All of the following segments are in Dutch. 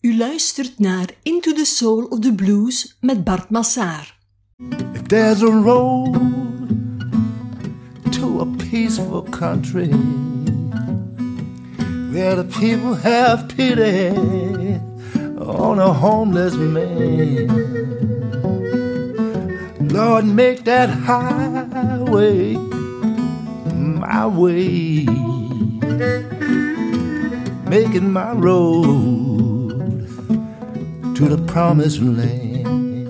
U luistert naar Into the Soul of the Blues met Bart Massaar. If there's a road to a peaceful country where the people have pity on a homeless man, Lord, make that highway my way, making my road to the promised land.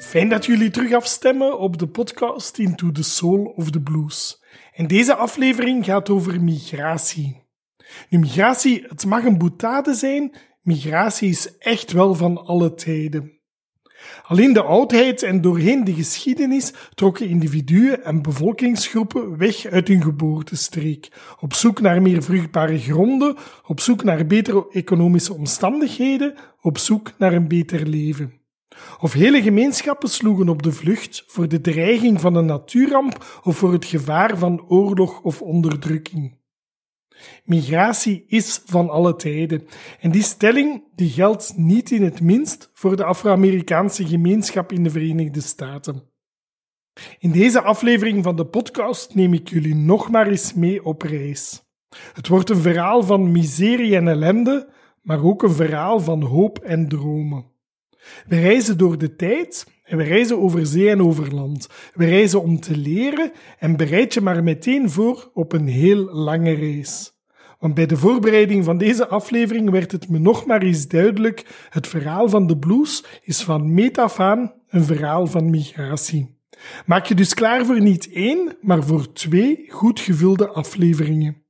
Fijn dat jullie terug afstemmen op de podcast Into the Soul of the Blues. En deze aflevering gaat over migratie. Nu, migratie, het mag een boetade zijn, migratie is echt wel van alle tijden. Al in de oudheid en doorheen de geschiedenis trokken individuen en bevolkingsgroepen weg uit hun geboortestreek, op zoek naar meer vruchtbare gronden, op zoek naar betere economische omstandigheden, op zoek naar een beter leven. Of hele gemeenschappen sloegen op de vlucht voor de dreiging van een natuurramp of voor het gevaar van oorlog of onderdrukking. Migratie is van alle tijden. En die stelling die geldt niet in het minst voor de Afro-Amerikaanse gemeenschap in de Verenigde Staten. In deze aflevering van de podcast neem ik jullie nog maar eens mee op reis. Het wordt een verhaal van miserie en ellende, maar ook een verhaal van hoop en dromen. We reizen door de tijd en we reizen over zee en over land. We reizen om te leren en bereid je maar meteen voor op een heel lange reis. Want bij de voorbereiding van deze aflevering werd het me nog maar eens duidelijk: het verhaal van de blues is van meet een verhaal van migratie. Maak je dus klaar voor niet één, maar voor twee goed gevulde afleveringen.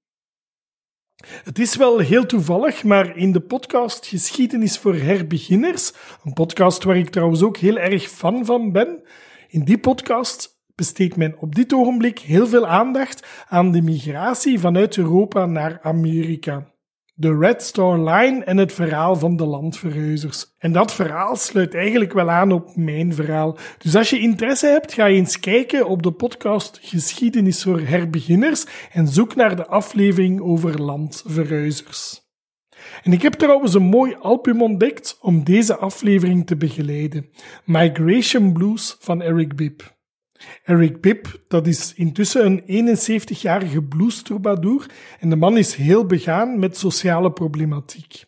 Het is wel heel toevallig, maar in de podcast Geschiedenis voor herbeginners, een podcast waar ik trouwens ook heel erg fan van ben, in die podcast besteedt men op dit ogenblik heel veel aandacht aan de migratie vanuit Europa naar Amerika. De Red Star Line en het verhaal van de landverhuizers. En dat verhaal sluit eigenlijk wel aan op mijn verhaal. Dus als je interesse hebt, ga eens kijken op de podcast Geschiedenis voor herbeginners en zoek naar de aflevering over landverhuizers. En ik heb trouwens een mooi album ontdekt om deze aflevering te begeleiden: Migration Blues van Eric Bibb. Eric Bibb, dat is intussen een 71-jarige blues-troubadour en de man is heel begaan met sociale problematiek.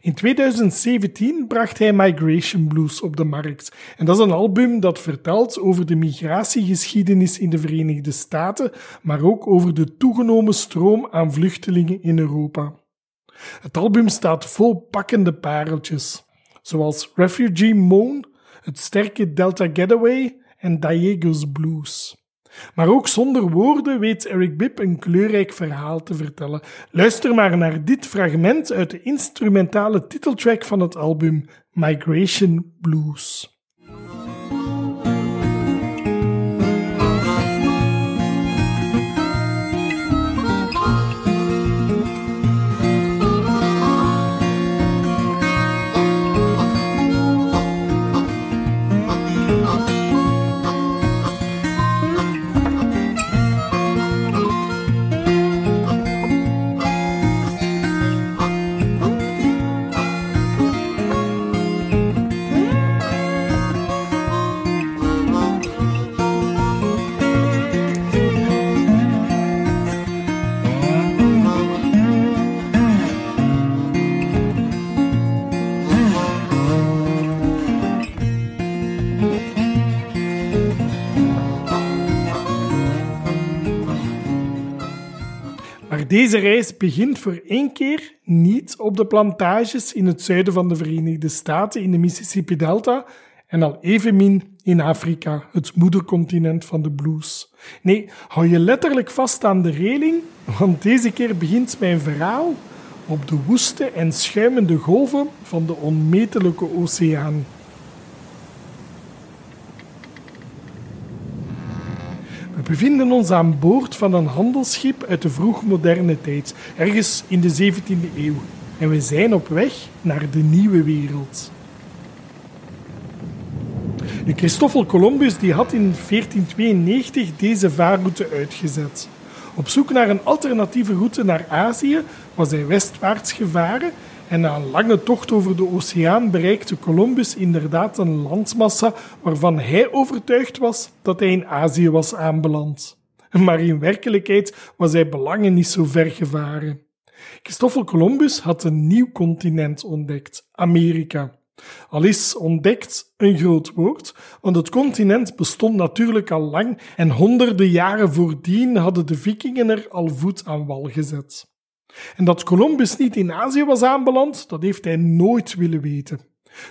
In 2017 bracht hij Migration Blues op de markt. En dat is een album dat vertelt over de migratiegeschiedenis in de Verenigde Staten, maar ook over de toegenomen stroom aan vluchtelingen in Europa. Het album staat vol pakkende pareltjes, zoals Refugee Moan, het sterke Delta Getaway en Diego's Blues. Maar ook zonder woorden weet Eric Bibb een kleurrijk verhaal te vertellen. Luister maar naar dit fragment uit de instrumentale titeltrack van het album Migration Blues. Deze reis begint voor één keer niet op de plantages in het zuiden van de Verenigde Staten in de Mississippi Delta en al evenmin in Afrika, het moedercontinent van de blues. Nee, hou je letterlijk vast aan de reling, want deze keer begint mijn verhaal op de woeste en schuimende golven van de onmetelijke oceaan. Bevinden ons aan boord van een handelsschip uit de vroegmoderne tijd, ergens in de 17e eeuw. En we zijn op weg naar de nieuwe wereld. Nu, Christoffel Columbus die had in 1492 deze vaarroute uitgezet. Op zoek naar een alternatieve route naar Azië was hij westwaarts gevaren En na een lange tocht over de oceaan bereikte Columbus inderdaad een landmassa waarvan hij overtuigd was dat hij in Azië was aanbeland. Maar in werkelijkheid was hij belangen niet zo ver gevaren. Christoffel Columbus had een nieuw continent ontdekt, Amerika. Al is ontdekt een groot woord, want het continent bestond natuurlijk al lang en honderden jaren voordien hadden de vikingen er al voet aan wal gezet. En dat Columbus niet in Azië was aanbeland, dat heeft hij nooit willen weten.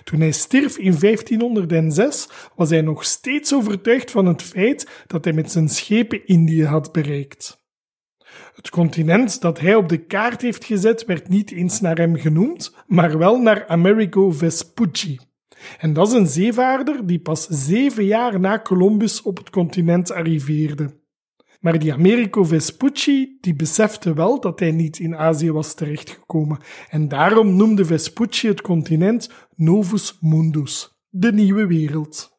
Toen hij stierf in 1506 was hij nog steeds overtuigd van het feit dat hij met zijn schepen Indië had bereikt. Het continent dat hij op de kaart heeft gezet werd niet eens naar hem genoemd, maar wel naar Amerigo Vespucci. En dat is een zeevaarder die pas zeven jaar na Columbus op het continent arriveerde. Maar die Americo Vespucci die besefte wel dat hij niet in Azië was terechtgekomen en daarom noemde Vespucci het continent Novus Mundus, de nieuwe wereld.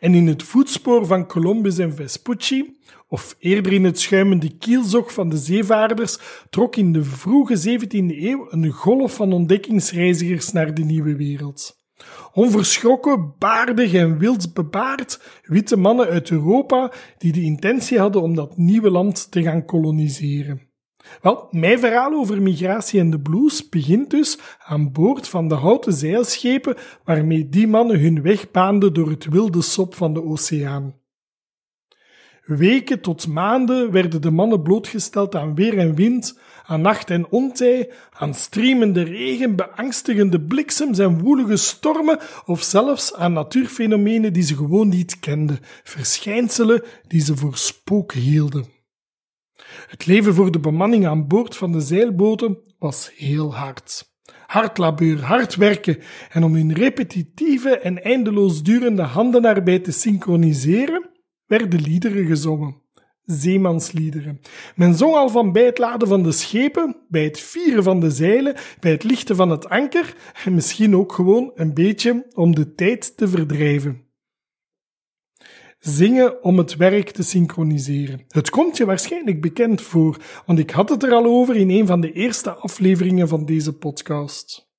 En in het voetspoor van Columbus en Vespucci, of eerder in het schuimende kielzog van de zeevaarders, trok in de vroege 17e eeuw een golf van ontdekkingsreizigers naar de nieuwe wereld. Onverschrokken, baardig en wild bebaard, witte mannen uit Europa die de intentie hadden om dat nieuwe land te gaan koloniseren. Wel, mijn verhaal over migratie en de blues begint dus aan boord van de houten zeilschepen waarmee die mannen hun weg baanden door het wilde sop van de oceaan. Weken tot maanden werden de mannen blootgesteld aan weer en wind, aan nacht en ontij, aan streamende regen, beangstigende bliksems en woelige stormen, of zelfs aan natuurfenomenen die ze gewoon niet kenden, verschijnselen die ze voor spook hielden. Het leven voor de bemanning aan boord van de zeilboten was heel hard. Hard labeur, hard werken en om hun repetitieve en eindeloos durende handenarbeid te synchroniseren, werden liederen gezongen. Zeemansliederen. Men zong al van bij het laden van de schepen, bij het vieren van de zeilen, bij het lichten van het anker en misschien ook gewoon een beetje om de tijd te verdrijven. Zingen om het werk te synchroniseren. Het komt je waarschijnlijk bekend voor, want ik had het er al over in een van de eerste afleveringen van deze podcast.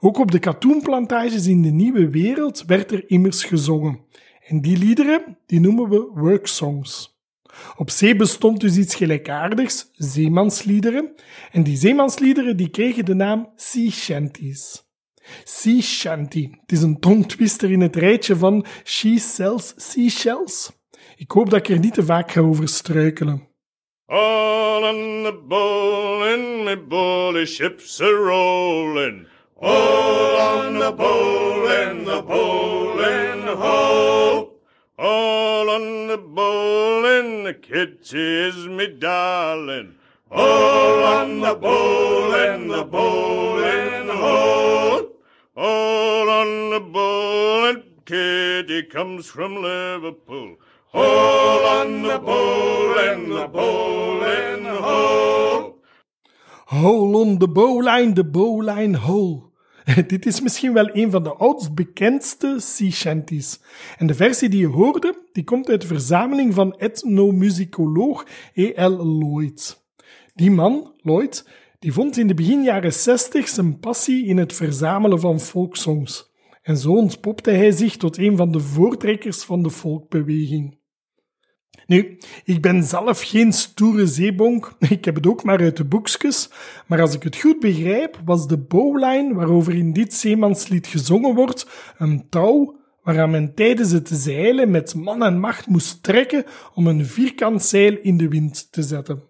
Ook op de katoenplantages in de nieuwe wereld werd er immers gezongen. En die liederen, die noemen we worksongs. Op zee bestond dus iets gelijkaardigs, zeemansliederen, en die zeemansliederen die kregen de naam sea shanties. Sea shanty. Het is een tongtwister in het rijtje van She sells seashells. Ik hoop dat ik er niet te vaak ga over struikelen. All on the bowling, my bully ships are rolling. All on the bowling, the bowling ho. All on the bowling, the kitty is me darling. All on the bowling, the bowling ho. All on the bowling, kitty comes from Liverpool. All on the bowling, the bowling ho. Hole on the bowline, the bowline hole. Dit is misschien wel een van de oudst bekendste sea shanties. En de versie die je hoorde, die komt uit de verzameling van etnomusicoloog E.L. Lloyd. Die man, Lloyd, die vond in de begin jaren 60 zijn passie in het verzamelen van folksongs. En zo ontpopte hij zich tot een van de voortrekkers van de folkbeweging. Nu, ik ben zelf geen stoere zeebonk, ik heb het ook maar uit de boekjes, maar als ik het goed begrijp, was de bowline waarover in dit zeemanslied gezongen wordt, een touw waaraan men tijdens het zeilen met man en macht moest trekken om een vierkant zeil in de wind te zetten.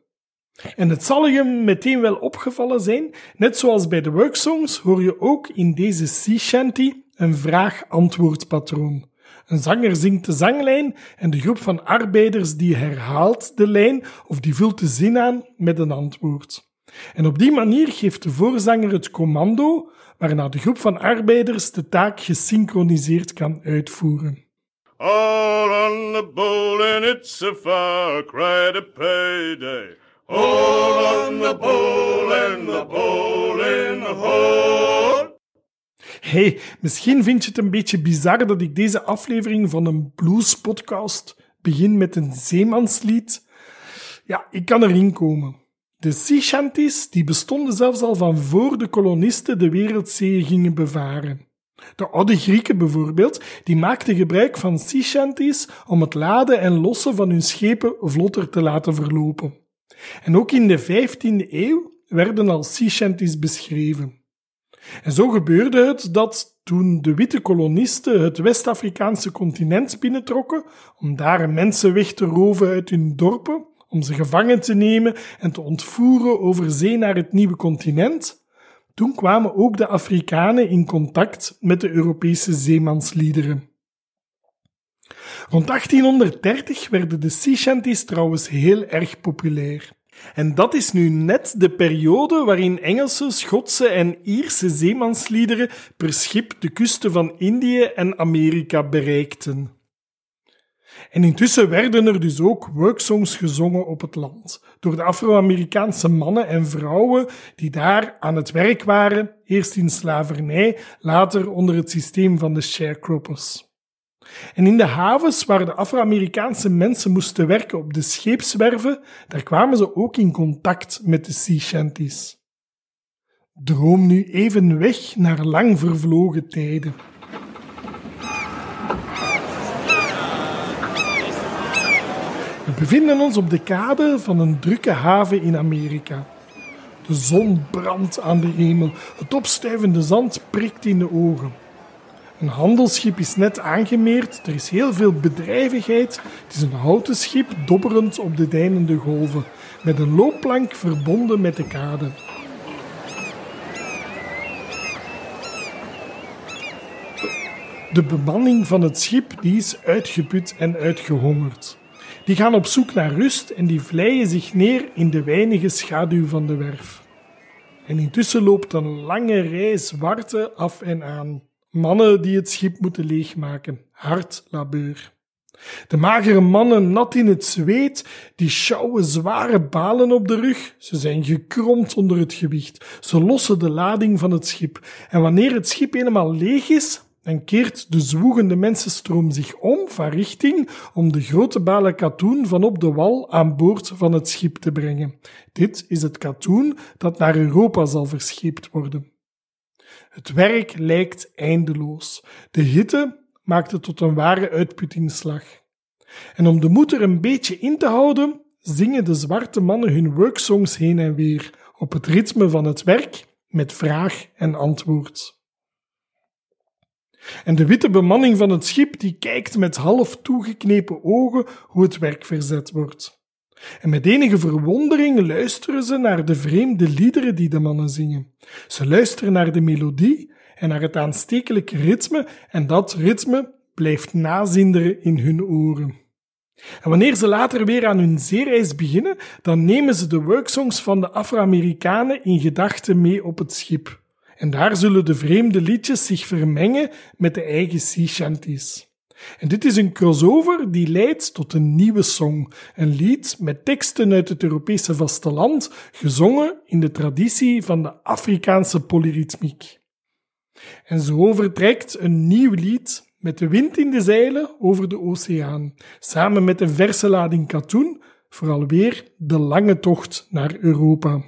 En het zal je meteen wel opgevallen zijn, net zoals bij de worksongs hoor je ook in deze sea shanty een vraag-antwoordpatroon. Een zanger zingt de zanglijn en de groep van arbeiders die herhaalt de lijn of die vult de zin aan met een antwoord. En op die manier geeft de voorzanger het commando, waarna de groep van arbeiders de taak gesynchroniseerd kan uitvoeren. All on the bowling, it's a far cry payday. All on the bowling, the bowling ho. Hey, misschien vind je het een beetje bizar dat ik deze aflevering van een blues-podcast begin met een zeemanslied. Ja, ik kan erin komen. De sea die bestonden zelfs al van voor de kolonisten de wereldzeeën gingen bevaren. De oude Grieken bijvoorbeeld, die maakten gebruik van sea om het laden en lossen van hun schepen vlotter te laten verlopen. En ook in de 15e eeuw werden al sea beschreven. En zo gebeurde het dat toen de witte kolonisten het West-Afrikaanse continent binnentrokken om daar mensen weg te roven uit hun dorpen, om ze gevangen te nemen en te ontvoeren over zee naar het nieuwe continent, toen kwamen ook de Afrikanen in contact met de Europese zeemansliederen. Rond 1830 werden de sea trouwens heel erg populair. En dat is nu net de periode waarin Engelse, Schotse en Ierse zeemansliederen per schip de kusten van Indië en Amerika bereikten. En intussen werden er dus ook worksongs gezongen op het land, door de Afro-Amerikaanse mannen en vrouwen die daar aan het werk waren, eerst in slavernij, later onder het systeem van de sharecroppers. En in de havens waar de Afro-Amerikaanse mensen moesten werken op de scheepswerven, daar kwamen ze ook in contact met de sea shanties. Droom nu even weg naar lang vervlogen tijden. We bevinden ons op de kade van een drukke haven in Amerika. De zon brandt aan de hemel, het opstuivende zand prikt in de ogen. Een handelsschip is net aangemeerd, er is heel veel bedrijvigheid. Het is een houten schip dobberend op de deinende golven, met een loopplank verbonden met de kade. De bemanning van het schip die is uitgeput en uitgehongerd. Die gaan op zoek naar rust en die vleien zich neer in de weinige schaduw van de werf. En intussen loopt een lange rij zwarte af en aan. Mannen die het schip moeten leegmaken. Hard labeur. De magere mannen nat in het zweet, die sjouwen zware balen op de rug. Ze zijn gekromd onder het gewicht. Ze lossen de lading van het schip. En wanneer het schip helemaal leeg is, dan keert de zwoegende mensenstroom zich om van richting om de grote balen katoen van op de wal aan boord van het schip te brengen. Dit is het katoen dat naar Europa zal verscheept worden. Het werk lijkt eindeloos. De hitte maakt het tot een ware uitputtingsslag. En om de moed er een beetje in te houden, zingen de zwarte mannen hun worksongs heen en weer op het ritme van het werk met vraag en antwoord. En de witte bemanning van het schip die kijkt met half toegeknepen ogen hoe het werk verzet wordt. En met enige verwondering luisteren ze naar de vreemde liederen die de mannen zingen. Ze luisteren naar de melodie en naar het aanstekelijke ritme, en dat ritme blijft nazinderen in hun oren. En wanneer ze later weer aan hun zeereis beginnen, dan nemen ze de worksongs van de Afro-Amerikanen in gedachten mee op het schip. En daar zullen de vreemde liedjes zich vermengen met de eigen sea. En dit is een crossover die leidt tot een nieuwe song, een lied met teksten uit het Europese vasteland, gezongen in de traditie van de Afrikaanse polyritmiek. En zo vertrekt een nieuw lied met de wind in de zeilen over de oceaan, samen met een verse lading katoen, vooral weer de lange tocht naar Europa.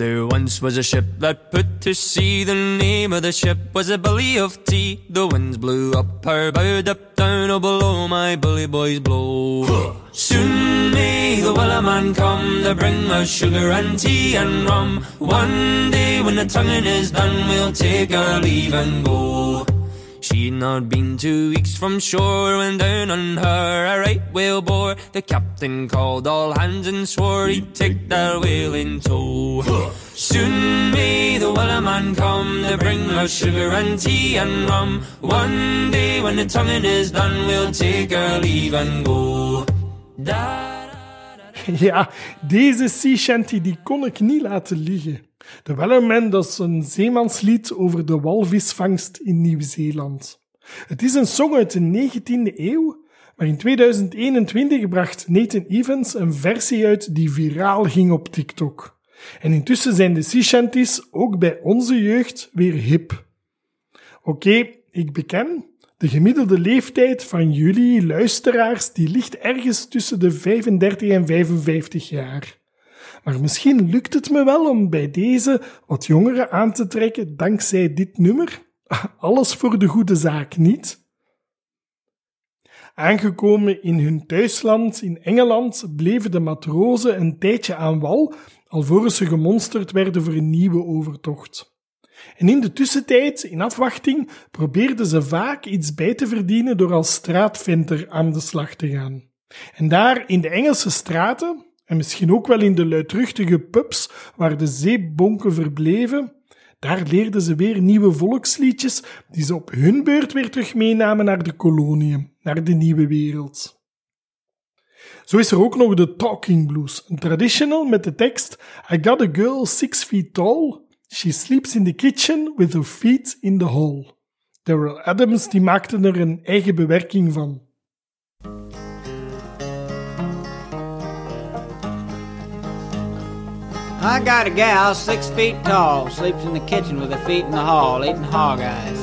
There once was a ship that put to sea. The name of the ship was a Billy of Tea. The winds blew up her bow, up down, oh below my bully boys blow. Soon may the Wellerman come to bring us sugar and tea and rum. One day when the tonguing is done, we'll take our leave and go. She'd not been two weeks from shore when down on her a right whale bore. The captain called all hands and swore he'd take that whale in tow. Soon may the Wellerman come to bring us sugar and tea and rum. One day when the tonguing is done, we'll take our leave and go. Da, Ja, deze sea shanty die kon ik niet laten liggen. De Wellerman, dat is een zeemanslied over de walvisvangst in Nieuw-Zeeland. Het is een song uit de 19e eeuw, maar in 2021 bracht Nathan Evans een versie uit die viraal ging op TikTok. En intussen zijn de sea shanties ook bij onze jeugd weer hip. Oké, ik beken, De gemiddelde leeftijd van jullie luisteraars die ligt ergens tussen de 35 en 55 jaar. Maar misschien lukt het me wel om bij deze wat jongeren aan te trekken dankzij dit nummer. Alles voor de goede zaak, niet? Aangekomen in hun thuisland in Engeland bleven de matrozen een tijdje aan wal, alvorens ze gemonsterd werden voor een nieuwe overtocht. En in de tussentijd, in afwachting, probeerden ze vaak iets bij te verdienen door als straatventer aan de slag te gaan. En daar in de Engelse straten, en misschien ook wel in de luidruchtige pubs waar de zeepbonken verbleven, daar leerden ze weer nieuwe volksliedjes die ze op hun beurt weer terug meenamen naar de koloniën, naar de nieuwe wereld. Zo is er ook nog de Talking Blues, een traditional met de tekst I got a girl six feet tall, she sleeps in the kitchen with her feet in the hall. Daryl Adams die maakte er een eigen bewerking van. I got a gal six feet tall, sleeps in the kitchen with her feet in the hall, eating hog eyes,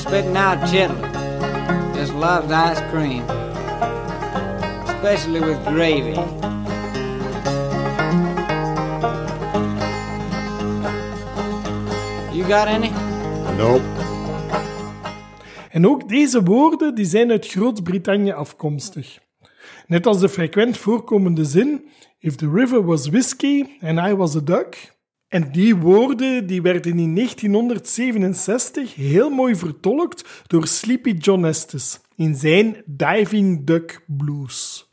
spitting out chitlin, just loves ice cream, especially with gravy. You got any? Nope. En ook deze woorden die zijn uit Groot-Brittannië afkomstig. Net als de frequent voorkomende zin If the river was whiskey and I was a duck. En die woorden die werden in 1967 heel mooi vertolkt door Sleepy John Estes in zijn Diving Duck Blues.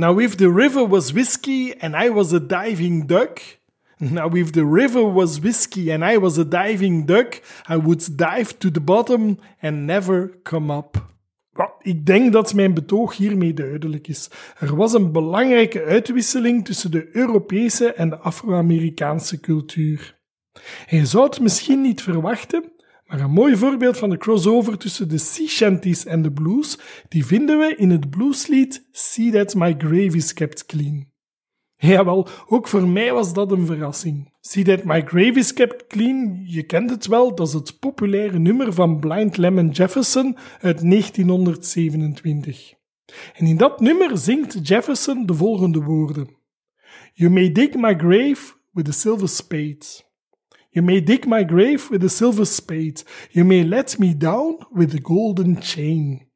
Now, if the river was whiskey and I was a diving duck. Now, if the river was whiskey and I was a diving duck, I would dive to the bottom and never come up. Ik denk dat mijn betoog hiermee duidelijk is. Er was een belangrijke uitwisseling tussen de Europese en de Afro-Amerikaanse cultuur. Je zou het misschien niet verwachten, maar een mooi voorbeeld van de crossover tussen de sea shanties en de blues, die vinden we in het blueslied See That My Grave Is Kept Clean. Jawel, ook voor mij was dat een verrassing. See That My Grave Is Kept Clean, je kent het wel, dat is het populaire nummer van Blind Lemon Jefferson uit 1927. En in dat nummer zingt Jefferson de volgende woorden. You may dig my grave with a silver spade. You may dig my grave with a silver spade. You may let me down with a golden chain.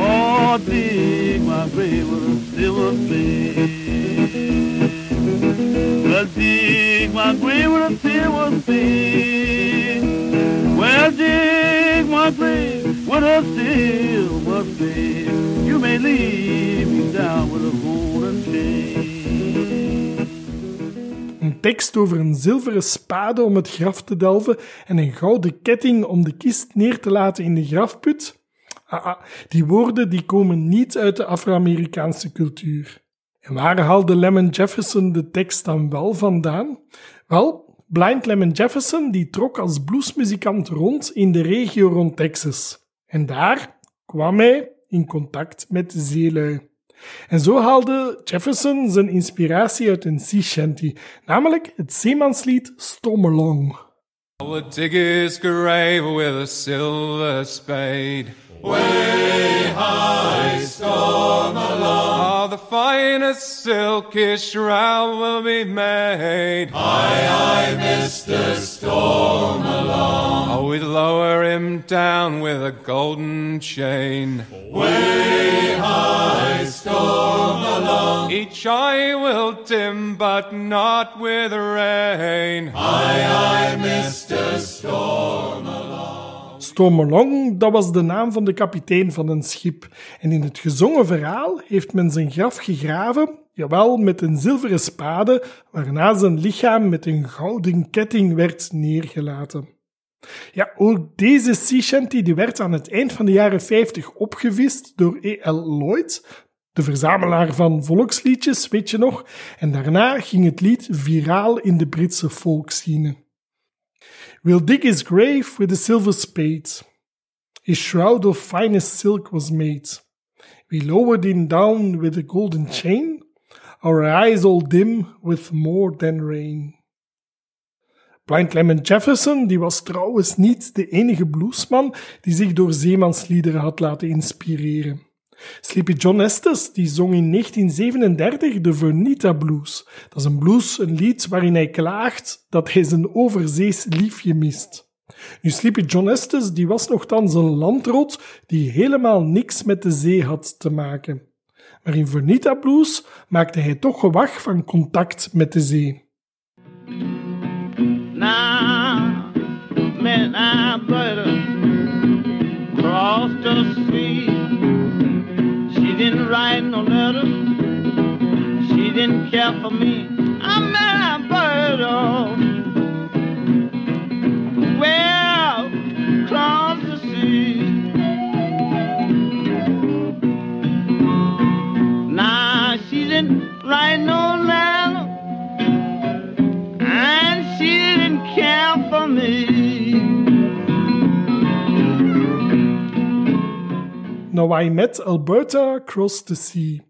Oh, dig my grave with a silver spade. Well, dig my grave with a silver spade. Well, dig my grave with a silver spade. You may leave me down with a golden chain. Een tekst over een zilveren spade om het graf te delven en een gouden ketting om de kist neer te laten in de grafput. Ah, ah, die woorden die komen niet uit de Afro-Amerikaanse cultuur. En waar haalde Lemon Jefferson de tekst dan wel vandaan? Wel, Blind Lemon Jefferson die trok als bluesmuzikant rond in de regio rond Texas. En daar kwam hij in contact met zeelui. En zo haalde Jefferson zijn inspiratie uit een sea shanty, namelijk het zeemanslied Storm Along. Grave with a silver spade. Way high, storm. Oh, the finest silky shroud will be made. Aye, aye, Mr. Storm along. Oh, we'd lower him down with a golden chain. Way high, storm along. Each eye will dim, but not with rain. Stormalong, dat was de naam van de kapitein van een schip. En in het gezongen verhaal heeft men zijn graf gegraven, jawel met een zilveren spade, waarna zijn lichaam met een gouden ketting werd neergelaten. Ja, ook deze sea shanty die werd aan het eind van de jaren 50 opgevist door E.L. Lloyd, de verzamelaar van volksliedjes, weet je nog? En daarna ging het lied viraal in de Britse volksscene. We'll dig his grave with a silver spade. His shroud of finest silk was made. We lowered him down with a golden chain, our eyes all dim with more than rain. Blind Lemon Jefferson die was trouwens niet de enige bluesman die zich door zeemansliederen had laten inspireren. Sleepy John Estes die zong in 1937 de Vernita Blues. Dat is een blues, een lied waarin hij klaagt dat hij zijn overzees liefje mist. Nu, Sleepy John Estes die was nogthans een landrot die helemaal niks met de zee had te maken. Maar in Vernita Blues maakte hij toch gewag van contact met de zee. Now, man. She didn't write no letter. She didn't care for me. I met I better oh, well cross the sea. Now she didn't write no letter. And she didn't care for me. Now I met Alberta across the sea.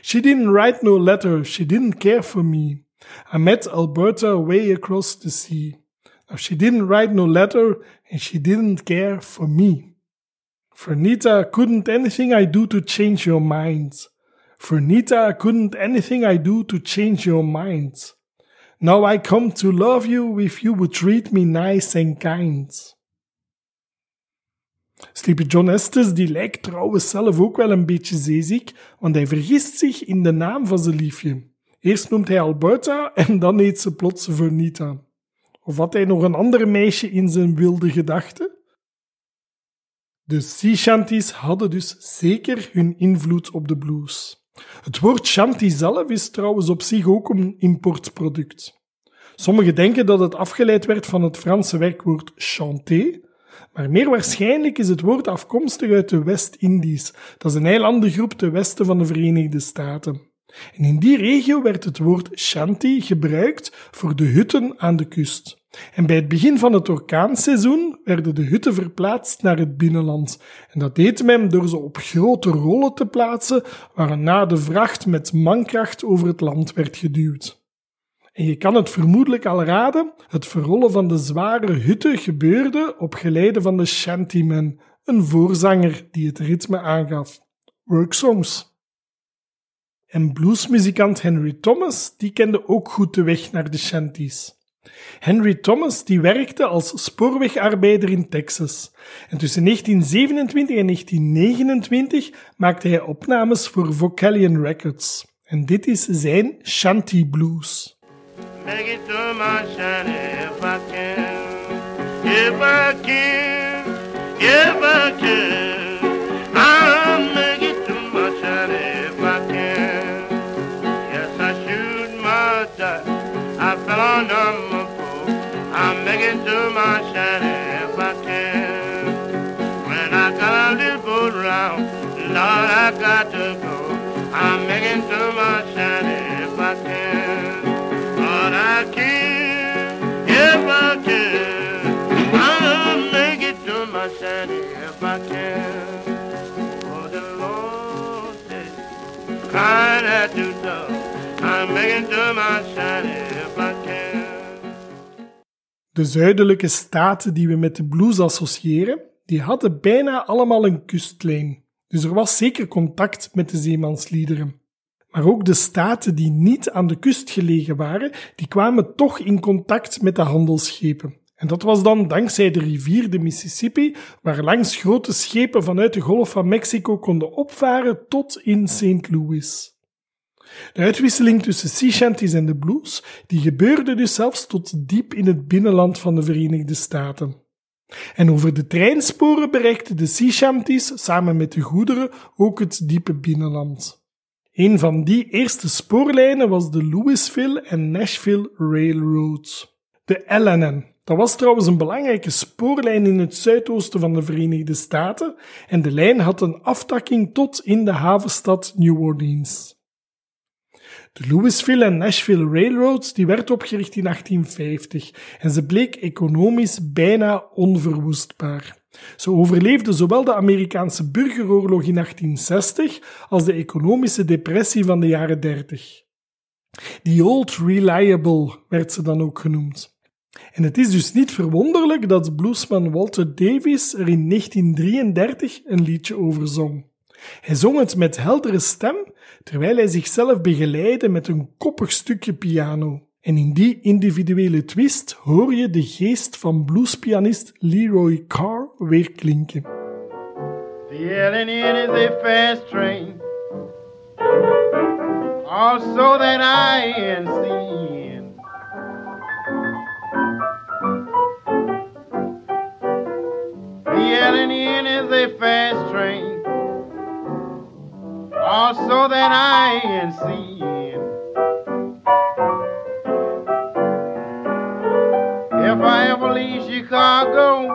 She didn't write no letter, she didn't care for me. I met Alberta way across the sea. Now she didn't write no letter and she didn't care for me. Fernita, couldn't anything I do to change your mind. Fernita, couldn't anything I do to change your mind. Now I come to love you if you would treat me nice and kind. Sleepy John Estes die lijkt trouwens zelf ook wel een beetje zeeziek, want hij vergist zich in de naam van zijn liefje. Eerst noemt hij Alberta en dan heet ze plots Vernita. Of had hij nog een ander meisje in zijn wilde gedachten? De sea hadden dus zeker hun invloed op de blues. Het woord shanty zelf is trouwens op zich ook een importproduct. Sommigen denken dat het afgeleid werd van het Franse werkwoord chanter, maar meer waarschijnlijk is het woord afkomstig uit de West-Indies. Dat is een eilandengroep ten westen van de Verenigde Staten. En in die regio werd het woord shanty gebruikt voor de hutten aan de kust. En bij het begin van het orkaanseizoen werden de hutten verplaatst naar het binnenland. En dat deed men door ze op grote rollen te plaatsen, waarna de vracht met mankracht over het land werd geduwd. En je kan het vermoedelijk al raden, het verrollen van de zware hutten gebeurde op geleide van de shantyman, een voorzanger die het ritme aangaf. Worksongs. En bluesmuzikant Henry Thomas, die kende ook goed de weg naar de shanties. Henry Thomas die werkte als spoorwegarbeider in Texas. En tussen 1927 en 1929 maakte hij opnames voor Vocalion Records. En dit is zijn Shanty Blues. Make it to my shiny if I can. If I can, if I can. I'll make it to my shiny if I can. Yes, I shoot my shot. I fell on number four. I'll make it to my shiny if I can. When I got a little boat round, Lord, I got to go. I'm making to my shiny if I can. De zuidelijke staten die we met de blues associëren, die hadden bijna allemaal een kustlijn. Dus er was zeker contact met de zeemansliederen. Maar ook de staten die niet aan de kust gelegen waren, die kwamen toch in contact met de handelsschepen. En dat was dan dankzij de rivier de Mississippi, waar langs grote schepen vanuit de Golf van Mexico konden opvaren tot in St. Louis. De uitwisseling tussen sea shanties en de blues die gebeurde dus zelfs tot diep in het binnenland van de Verenigde Staten. En over de treinsporen bereikten de sea shanties samen met de goederen ook het diepe binnenland. Een van die eerste spoorlijnen was de Louisville and Nashville Railroad. De LNN. Dat was trouwens een belangrijke spoorlijn in het zuidoosten van de Verenigde Staten en de lijn had een aftakking tot in de havenstad New Orleans. De Louisville en Nashville Railroad die werd opgericht in 1850 en ze bleek economisch bijna onverwoestbaar. Ze overleefde zowel de Amerikaanse burgeroorlog in 1860 als de economische depressie van de jaren 30. The Old Reliable werd ze dan ook genoemd. En het is dus niet verwonderlijk dat bluesman Walter Davis er in 1933 een liedje over zong. Hij zong het met heldere stem, terwijl hij zichzelf begeleidde met een koppig stukje piano. En in die individuele twist hoor je de geest van bluespianist Leroy Carr weer klinken. The LNN is a fast train, also that I INC. The LNN is a fast train, also that INC. If I ever leave Chicago,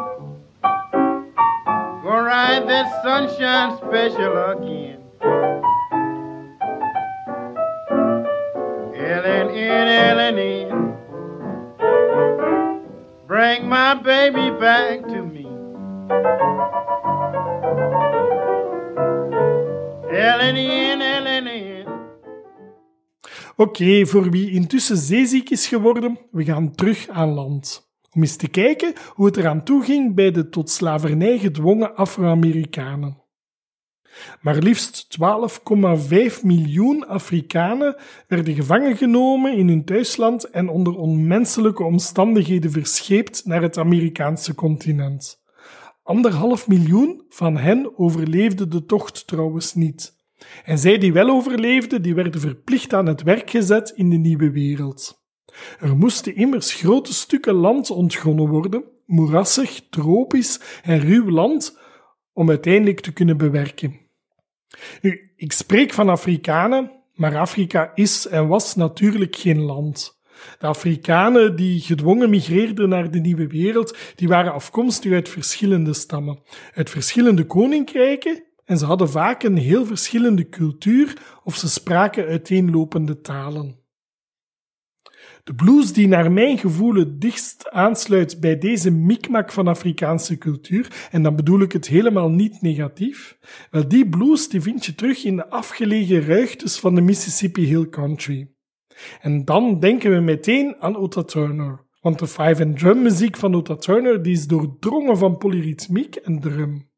gonna ride that sunshine special again. LNN, LNN, bring my baby back to me. LNN, LNN. Oké, voor wie intussen zeeziek is geworden, we gaan terug aan land. Om eens te kijken hoe het eraan toe ging bij de tot slavernij gedwongen Afro-Amerikanen. Maar liefst 12,5 miljoen Afrikanen werden gevangen genomen in hun thuisland en onder onmenselijke omstandigheden verscheept naar het Amerikaanse continent. Anderhalf miljoen van hen overleefde de tocht trouwens niet. En zij die wel overleefden, die werden verplicht aan het werk gezet in de nieuwe wereld. Er moesten immers grote stukken land ontgonnen worden, moerassig, tropisch en ruw land, om uiteindelijk te kunnen bewerken. Nu, ik spreek van Afrikanen, maar Afrika is en was natuurlijk geen land. De Afrikanen die gedwongen migreerden naar de nieuwe wereld, die waren afkomstig uit verschillende stammen, uit verschillende koninkrijken en ze hadden vaak een heel verschillende cultuur of ze spraken uiteenlopende talen. De blues die naar mijn gevoel het dichtst aansluit bij deze mikmak van Afrikaanse cultuur, en dan bedoel ik het helemaal niet negatief, wel die blues die vind je terug in de afgelegen ruigtes van de Mississippi Hill Country. En dan denken we meteen aan Otta Turner, want de five and drum muziek van Otta Turner die is doordrongen van polyritmiek en drum.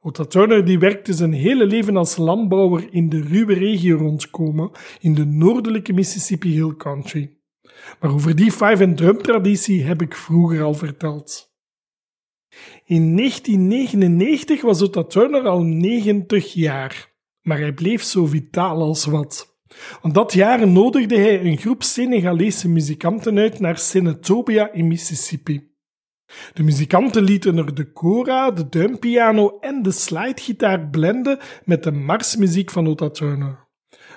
Otta Turner die werkte zijn hele leven als landbouwer in de ruwe regio rondkomen in de noordelijke Mississippi Hill Country. Maar over die five and drum traditie heb ik vroeger al verteld. In 1999 was Otta Turner al 90 jaar, maar hij bleef zo vitaal als wat. Want dat jaar nodigde hij een groep Senegalese muzikanten uit naar Senatobia in Mississippi. De muzikanten lieten er de kora, de duimpiano en de slidegitaar blenden met de marsmuziek van Otta Turner.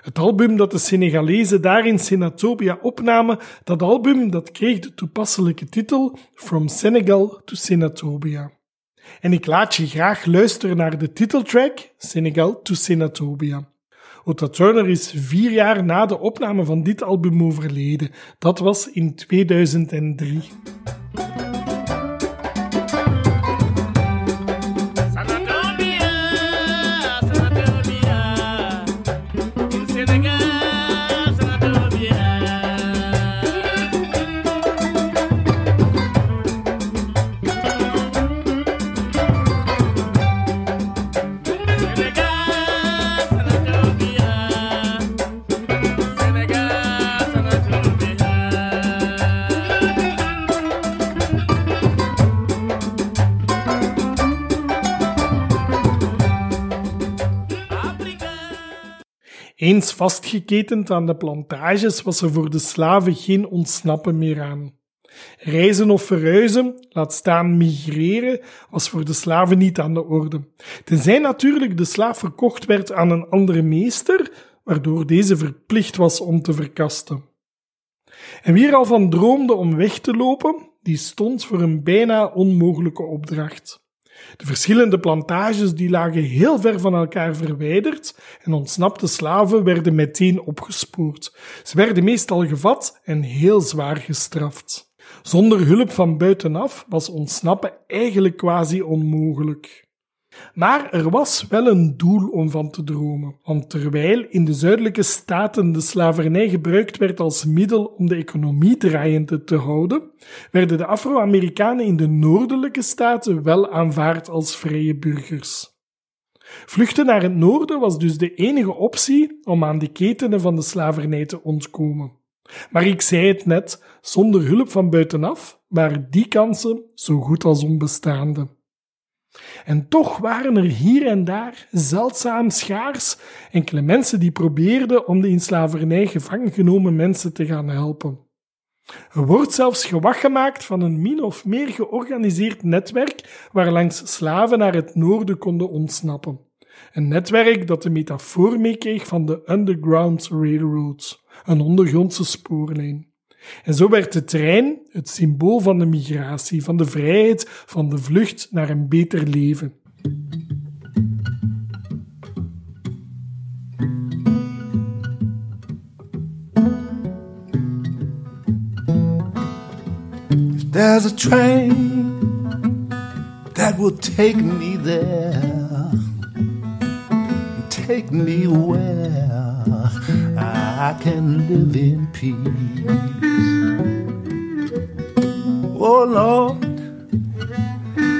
Het album dat de Senegalezen daar in Senatobia opnamen, dat album dat kreeg de toepasselijke titel From Senegal to Senatobia. En ik laat je graag luisteren naar de titeltrack Senegal to Senatobia. Otta Turner is vier jaar na de opname van dit album overleden. Dat was in 2003. Eens vastgeketend aan de plantages was er voor de slaven geen ontsnappen meer aan. Reizen of verhuizen, laat staan migreren, was voor de slaven niet aan de orde. Tenzij natuurlijk de slaaf verkocht werd aan een andere meester, waardoor deze verplicht was om te verkasten. En wie er al van droomde om weg te lopen, die stond voor een bijna onmogelijke opdracht. De verschillende plantages die lagen heel ver van elkaar verwijderd en ontsnapte slaven werden meteen opgespoord. Ze werden meestal gevat en heel zwaar gestraft. Zonder hulp van buitenaf was ontsnappen eigenlijk quasi onmogelijk. Maar er was wel een doel om van te dromen, want terwijl in de zuidelijke staten de slavernij gebruikt werd als middel om de economie draaiende te houden, werden de Afro-Amerikanen in de noordelijke staten wel aanvaard als vrije burgers. Vluchten naar het noorden was dus de enige optie om aan de ketenen van de slavernij te ontkomen. Maar ik zei het net, zonder hulp van buitenaf waren die kansen zo goed als onbestaande. En toch waren er hier en daar zeldzaam schaars enkele mensen die probeerden om de in slavernij gevangen genomen mensen te gaan helpen. Er wordt zelfs gewacht gemaakt van een min of meer georganiseerd netwerk waarlangs slaven naar het noorden konden ontsnappen. Een netwerk dat de metafoor meekreeg van de Underground Railroad, een ondergrondse spoorlijn. En zo werd de trein het symbool van de migratie, van de vrijheid, van de vlucht naar een beter leven. If there's a train that will take me there, take me where I can live in peace. Oh Lord,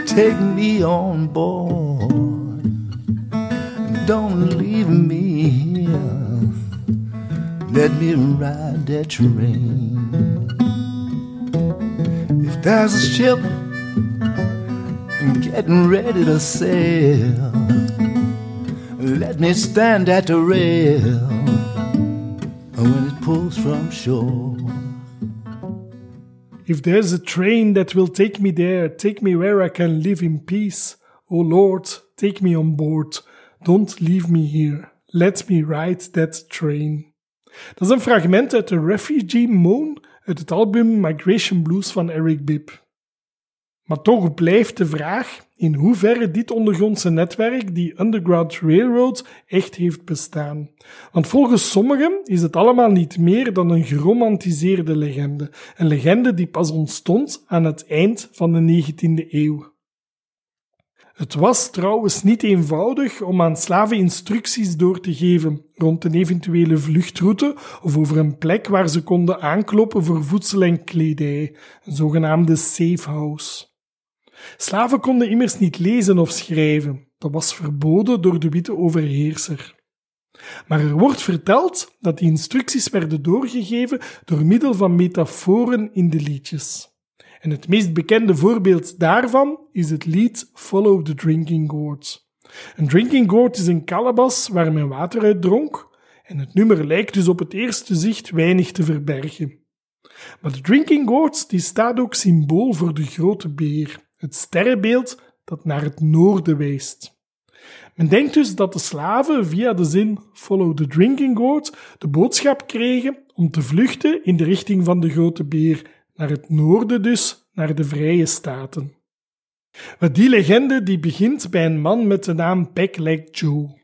take me on board. Don't leave me here. Let me ride that train. If there's a ship I'm getting ready to sail, let me stand at the rail when it pulls from shore. If there's a train that will take me there, take me where I can live in peace. O Lord, take me on board. Don't leave me here. Let me ride that train. Dat is een fragment uit de Refugee Moon uit het album Migration Blues van Eric Bibb. Maar toch blijft de vraag in hoeverre dit ondergrondse netwerk, die Underground Railroad, echt heeft bestaan. Want volgens sommigen is het allemaal niet meer dan een geromantiseerde legende. Een legende die pas ontstond aan het eind van de 19e eeuw. Het was trouwens niet eenvoudig om aan slaven instructies door te geven rond een eventuele vluchtroute of over een plek waar ze konden aankloppen voor voedsel en kledij, een zogenaamde safe house. Slaven konden immers niet lezen of schrijven. Dat was verboden door de witte overheerser. Maar er wordt verteld dat die instructies werden doorgegeven door middel van metaforen in de liedjes. En het meest bekende voorbeeld daarvan is het lied Follow the Drinking Gourd. Een drinking gourd is een kalebas waar men water uit dronk, en het nummer lijkt dus op het eerste zicht weinig te verbergen. Maar de drinking gourd die staat ook symbool voor de grote beer, het sterrenbeeld dat naar het noorden wijst. Men denkt dus dat de slaven via de zin Follow the Drinking Gourd de boodschap kregen om te vluchten in de richting van de grote beer, naar het noorden dus, naar de vrije staten. Die legende die begint bij een man met de naam Peckleg Joe.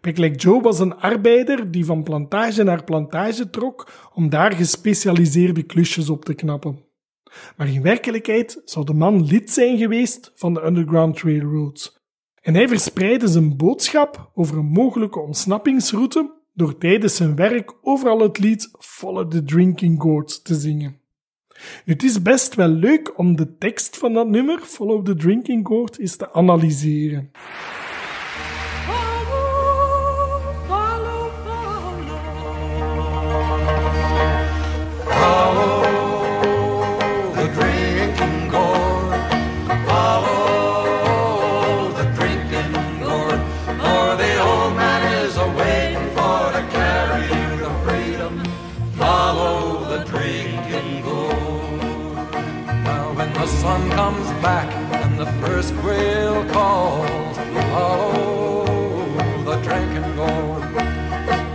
Peckleg Joe was een arbeider die van plantage naar plantage trok om daar gespecialiseerde klusjes op te knappen. Maar in werkelijkheid zou de man lid zijn geweest van de Underground Railroad. En hij verspreidde zijn boodschap over een mogelijke ontsnappingsroute door tijdens zijn werk overal het lied Follow the Drinking Gourd te zingen. Het is best wel leuk om de tekst van dat nummer, Follow the Drinking Gourd, eens te analyseren. Comes back and the first quail calls, follow the drinking gourd.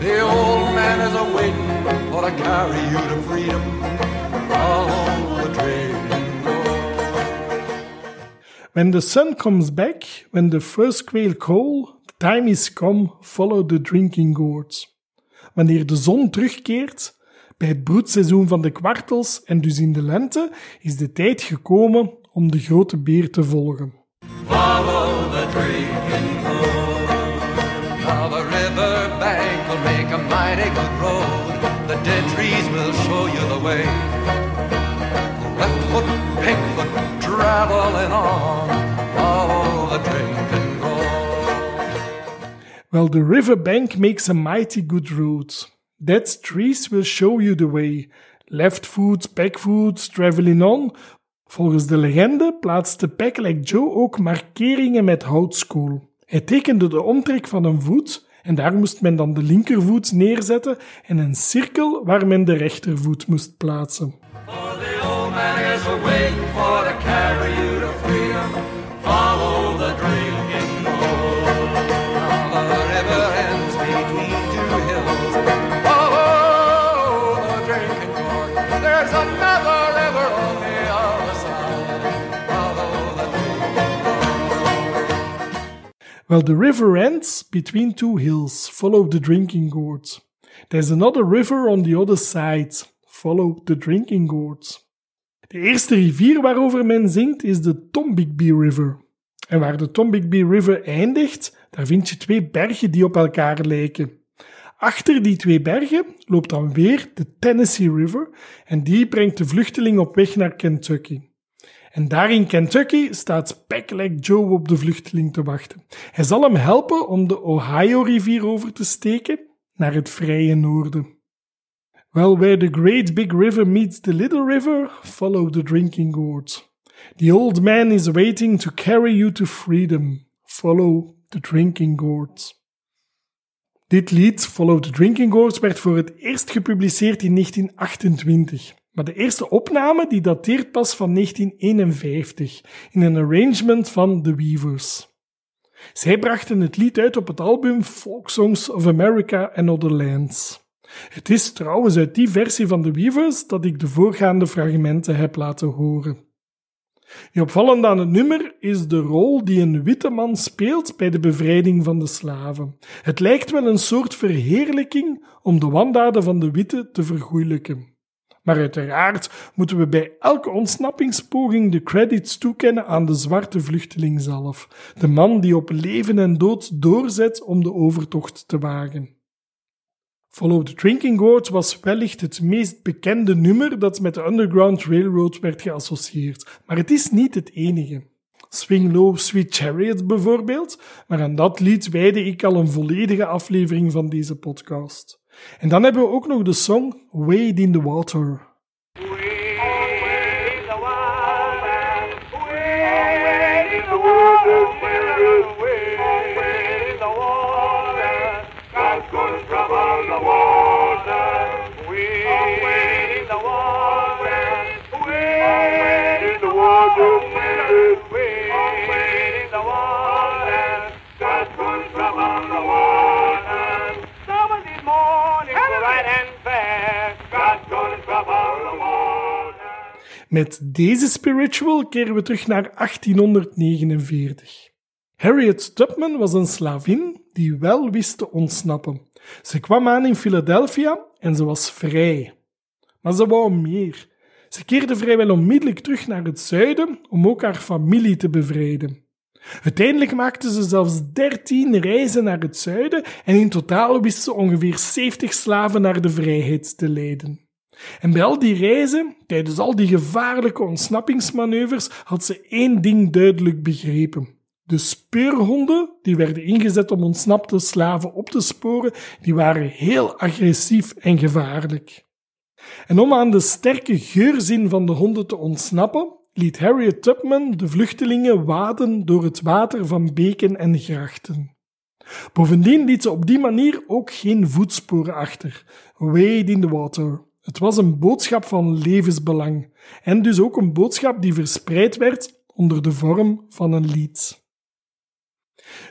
The old man is a waiting for to carry you to freedom. The drinking. When the sun comes back, when the first quail call, the time is come, follow the drinking gourds. Wanneer de zon terugkeert, bij het broedseizoen van de kwartels en dus in de lente, is de tijd gekomen om de grote beer te volgen. Follow the drinking gourd. Now the river bank will make a mighty good road. The dead trees will show you the way. Left foot, pink foot, traveling on. Follow the drinking gourd. Well, the riverbank makes a mighty good road. Dead trees will show you the way. Left foot, back foot, traveling on. Volgens de legende plaatste Pekkelek Joe ook markeringen met houtskool. Hij tekende de omtrek van een voet en daar moest men dan de linkervoet neerzetten en een cirkel waar men de rechtervoet moest plaatsen. Well, the river ends between two hills. Follow the drinking gourds. There's another river on the other side. Follow the drinking gourds. De eerste rivier waarover men zingt is de Tombigbee River. En waar de Tombigbee River eindigt, daar vind je twee bergen die op elkaar lijken. Achter die twee bergen loopt dan weer de Tennessee River en die brengt de vluchteling op weg naar Kentucky. En daar in Kentucky staat Pekkelek Joe op de vluchteling te wachten. Hij zal hem helpen om de Ohio-rivier over te steken naar het vrije noorden. Well, where the great big river meets the little river, follow the drinking gourds. The old man is waiting to carry you to freedom. Follow the drinking gourds. Dit lied, Follow the Drinking Gourds, werd voor het eerst gepubliceerd in 1928. Maar de eerste opname die dateert pas van 1951 in een arrangement van The Weavers. Zij brachten het lied uit op het album Folk Songs of America and Other Lands. Het is trouwens uit die versie van The Weavers dat ik de voorgaande fragmenten heb laten horen. Je opvallend aan het nummer is de rol die een witte man speelt bij de bevrijding van de slaven. Het lijkt wel een soort verheerlijking om de wandaden van de witte te vergoeilijken. Maar uiteraard moeten we bij elke ontsnappingspoging de credits toekennen aan de zwarte vluchteling zelf, de man die op leven en dood doorzet om de overtocht te wagen. Follow the Drinking Gourd was wellicht het meest bekende nummer dat met de Underground Railroad werd geassocieerd, maar het is niet het enige. Swing Low, Sweet Chariot bijvoorbeeld, maar aan dat lied wijde ik al een volledige aflevering van deze podcast. En dan hebben we ook nog de song Wade in the Water. Met deze spiritual keren we terug naar 1849. Harriet Tubman was een slavin die wel wist te ontsnappen. Ze kwam aan in Philadelphia en ze was vrij. Maar ze wou meer. Ze keerde vrijwel onmiddellijk terug naar het zuiden om ook haar familie te bevrijden. Uiteindelijk maakte ze zelfs 13 reizen naar het zuiden en in totaal wist ze ongeveer 70 slaven naar de vrijheid te leiden. En bij al die reizen, tijdens al die gevaarlijke ontsnappingsmanoeuvres, had ze één ding duidelijk begrepen. De speurhonden, die werden ingezet om ontsnapte slaven op te sporen, die waren heel agressief en gevaarlijk. En om aan de sterke geurzin van de honden te ontsnappen, liet Harriet Tubman de vluchtelingen waden door het water van beken en grachten. Bovendien liet ze op die manier ook geen voetsporen achter. Wade in the water. Het was een boodschap van levensbelang en dus ook een boodschap die verspreid werd onder de vorm van een lied.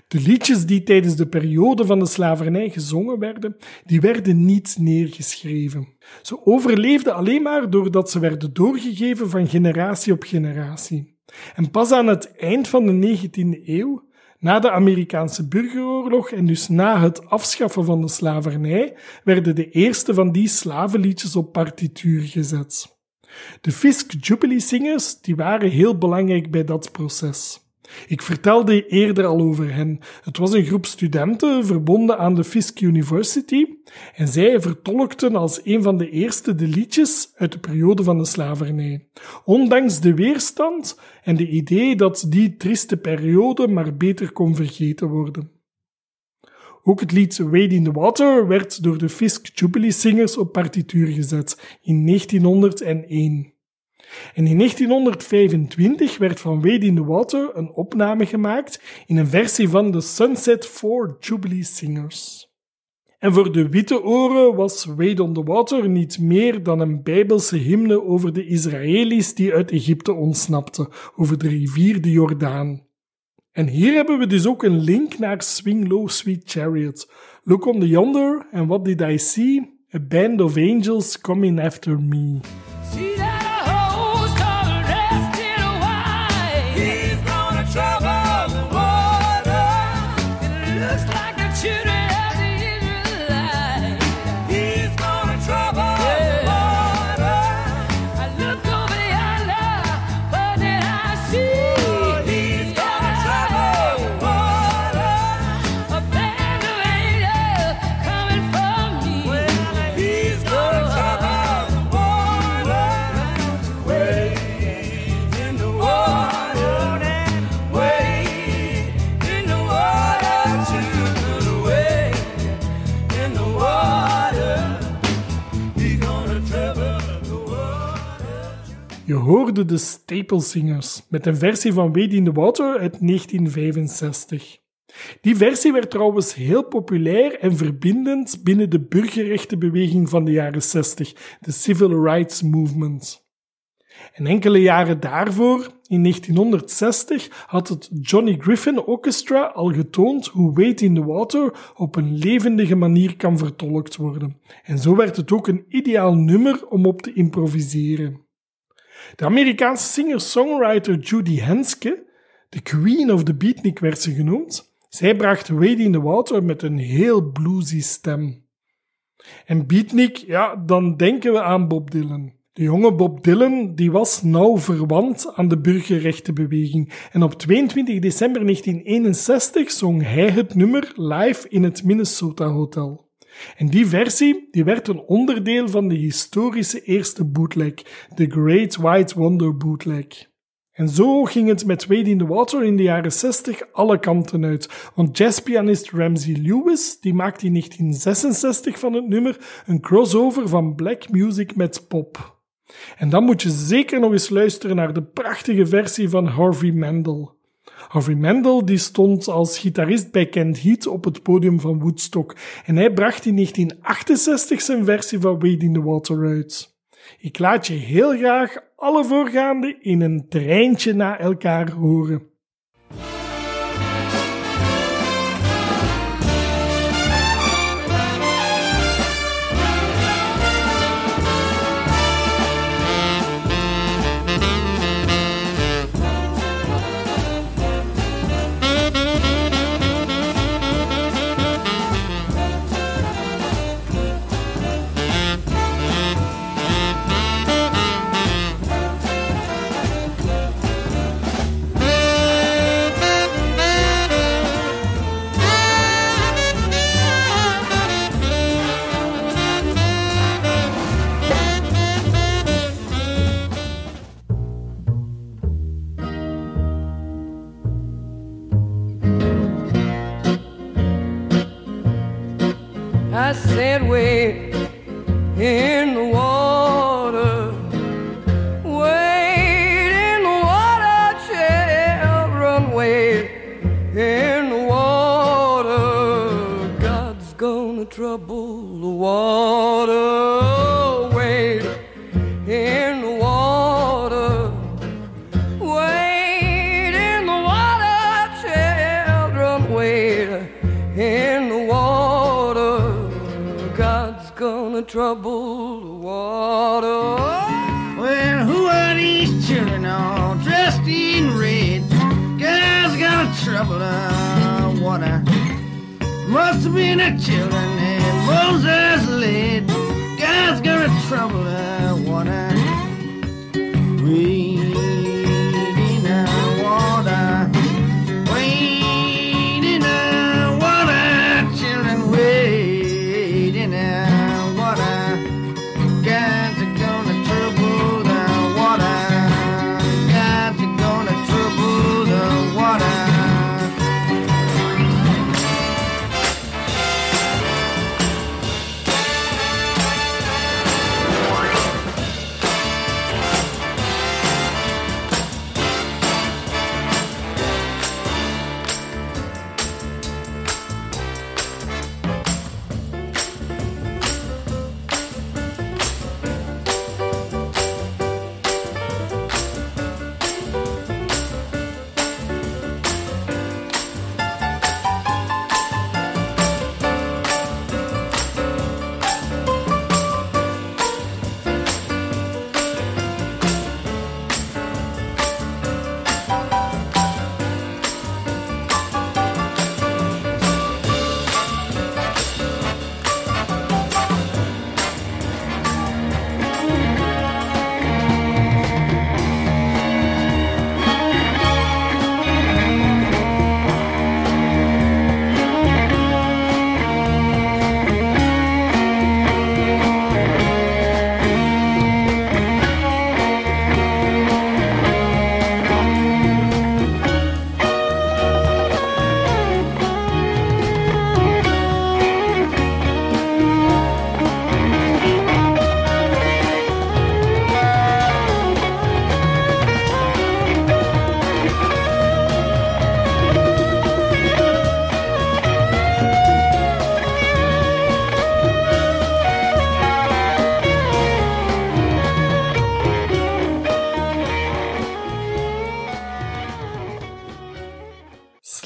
De liedjes die tijdens de periode van de slavernij gezongen werden, die werden niet neergeschreven. Ze overleefden alleen maar doordat ze werden doorgegeven van generatie op generatie. En pas aan het eind van de 19e eeuw, na de Amerikaanse burgeroorlog en dus na het afschaffen van de slavernij, werden de eerste van die slavenliedjes op partituur gezet. De Fisk Jubilee Singers die waren heel belangrijk bij dat proces. Ik vertelde eerder al over hen. Het was een groep studenten verbonden aan de Fisk University en zij vertolkten als een van de eerste de liedjes uit de periode van de slavernij. Ondanks de weerstand en de idee dat die trieste periode maar beter kon vergeten worden. Ook het lied Wade in the Water werd door de Fisk Jubilee Singers op partituur gezet in 1901. En in 1925 werd van Wade in the Water een opname gemaakt in een versie van de Sunset 4 Jubilee Singers. En voor de witte oren was Wade on the Water niet meer dan een bijbelse hymne over de Israëli's die uit Egypte ontsnapten, over de rivier de Jordaan. En hier hebben we dus ook een link naar Swing Low Sweet Chariot. Look on the yonder, and what did I see? A band of angels coming after me. Je hoorde de Staple Singers met een versie van Wade in the Water uit 1965. Die versie werd trouwens heel populair en verbindend binnen de burgerrechtenbeweging van de jaren 60, de Civil Rights Movement. En enkele jaren daarvoor, in 1960, had het Johnny Griffin Orchestra al getoond hoe Wade in the Water op een levendige manier kan vertolkt worden. En zo werd het ook een ideaal nummer om op te improviseren. De Amerikaanse singer-songwriter Judy Henske, de Queen of the Beatnik werd ze genoemd, zij bracht Wade in the Water met een heel bluesy stem. En Beatnik, ja, dan denken we aan Bob Dylan. De jonge Bob Dylan die was nauw verwant aan de burgerrechtenbeweging en op 22 december 1961 zong hij het nummer live in het Minnesota Hotel. En die versie die werd een onderdeel van de historische eerste bootleg, de Great White Wonder Bootleg. En zo ging het met Wade in the Water in de jaren 60 alle kanten uit. Want jazzpianist Ramsey Lewis die maakte in 1966 van het nummer een crossover van black music met pop. En dan moet je zeker nog eens luisteren naar de prachtige versie van Harvey Mandel. Harvey Mandel die stond als gitarist bij Kent Heat op het podium van Woodstock en hij bracht in 1968 zijn versie van Wade in the Water uit. Ik laat je heel graag alle voorgaande in een treintje na elkaar horen.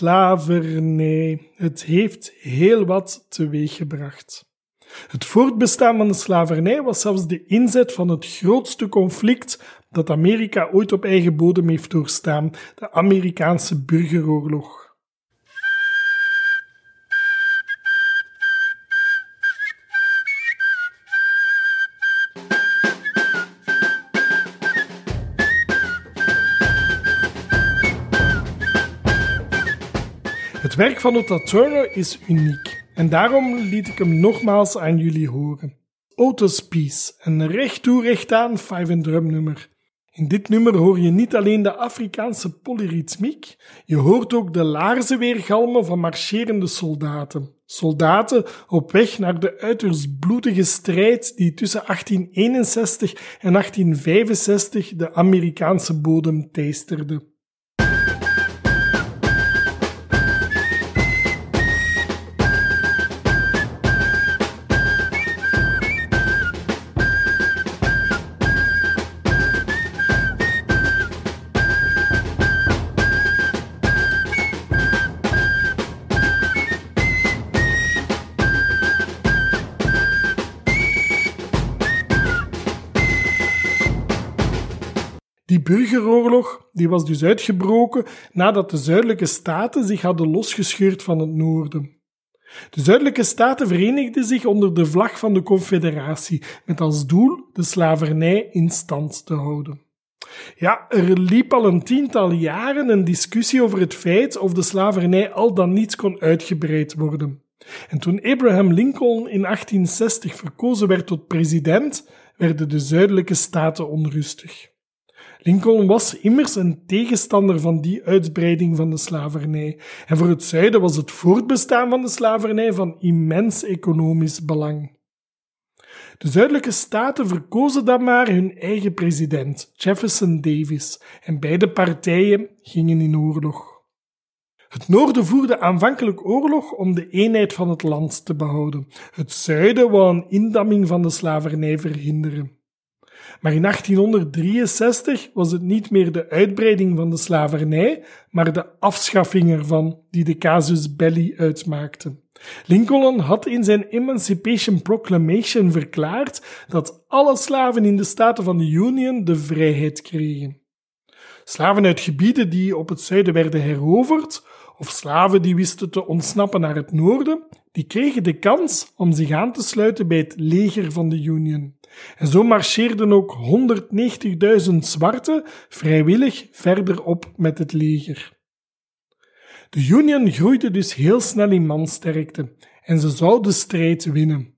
Slavernij. Het heeft heel wat teweeggebracht. Het voortbestaan van de slavernij was zelfs de inzet van het grootste conflict dat Amerika ooit op eigen bodem heeft doorstaan, de Amerikaanse burgeroorlog. Werk van Otta Turner is uniek en daarom liet ik hem nogmaals aan jullie horen. Otis Peace, een recht toe recht aan five and drum nummer. In dit nummer hoor je niet alleen de Afrikaanse polyritmiek, je hoort ook de laarzen weergalmen van marcherende soldaten. Soldaten op weg naar de uiterst bloedige strijd die tussen 1861 en 1865 de Amerikaanse bodem teisterde. Die was dus uitgebroken nadat de zuidelijke staten zich hadden losgescheurd van het noorden. De zuidelijke staten verenigden zich onder de vlag van de Confederatie met als doel de slavernij in stand te houden. Ja, er liep al een tiental jaren een discussie over het feit of de slavernij al dan niet kon uitgebreid worden. En toen Abraham Lincoln in 1860 verkozen werd tot president, werden de zuidelijke staten onrustig. Lincoln was immers een tegenstander van die uitbreiding van de slavernij. En voor het zuiden was het voortbestaan van de slavernij van immens economisch belang. De zuidelijke staten verkozen dan maar hun eigen president, Jefferson Davis, en beide partijen gingen in oorlog. Het noorden voerde aanvankelijk oorlog om de eenheid van het land te behouden. Het zuiden wou een indamming van de slavernij verhinderen. Maar in 1863 was het niet meer de uitbreiding van de slavernij, maar de afschaffing ervan die de casus belli uitmaakte. Lincoln had in zijn Emancipation Proclamation verklaard dat alle slaven in de Staten van de Union de vrijheid kregen. Slaven uit gebieden die op het zuiden werden heroverd, of slaven die wisten te ontsnappen naar het noorden, die kregen de kans om zich aan te sluiten bij het leger van de Union. En zo marcheerden ook 190.000 zwarten vrijwillig verder op met het leger. De Union groeide dus heel snel in mansterkte en ze zou de strijd winnen.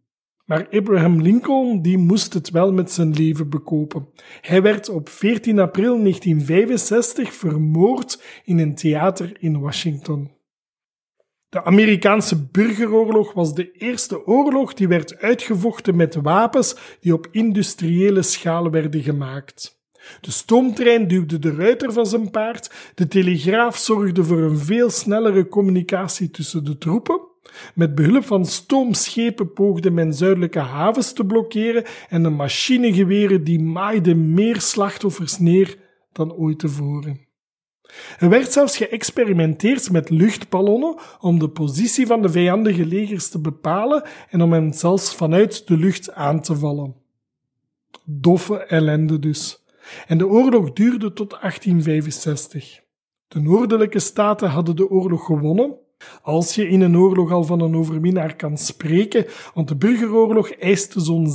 Maar Abraham Lincoln die moest het wel met zijn leven bekopen. Hij werd op 14 april 1965 vermoord in een theater in Washington. De Amerikaanse burgeroorlog was de eerste oorlog die werd uitgevochten met wapens die op industriële schaal werden gemaakt. De stoomtrein duwde de ruiter van zijn paard, de telegraaf zorgde voor een veel snellere communicatie tussen de troepen, met behulp van stoomschepen poogde men zuidelijke havens te blokkeren en de machinegeweren die maaiden meer slachtoffers neer dan ooit tevoren. Er werd zelfs geëxperimenteerd met luchtballonnen om de positie van de vijandige legers te bepalen en om hen zelfs vanuit de lucht aan te vallen. Doffe ellende dus. En de oorlog duurde tot 1865. De noordelijke staten hadden de oorlog gewonnen, als je in een oorlog al van een overwinnaar kan spreken, want de burgeroorlog eiste zo'n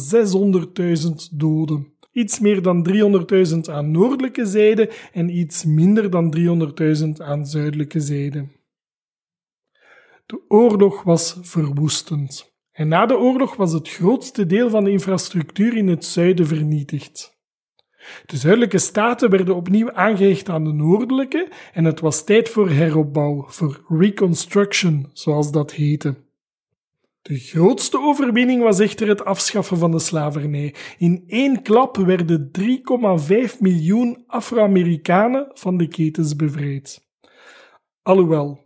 600.000 doden. Iets meer dan 300.000 aan noordelijke zijde en iets minder dan 300.000 aan zuidelijke zijde. De oorlog was verwoestend. En na de oorlog was het grootste deel van de infrastructuur in het zuiden vernietigd. De zuidelijke staten werden opnieuw aangehecht aan de noordelijke en het was tijd voor heropbouw, voor reconstruction, zoals dat heette. De grootste overwinning was echter het afschaffen van de slavernij. In één klap werden 3,5 miljoen Afro-Amerikanen van de ketens bevrijd. Alhoewel,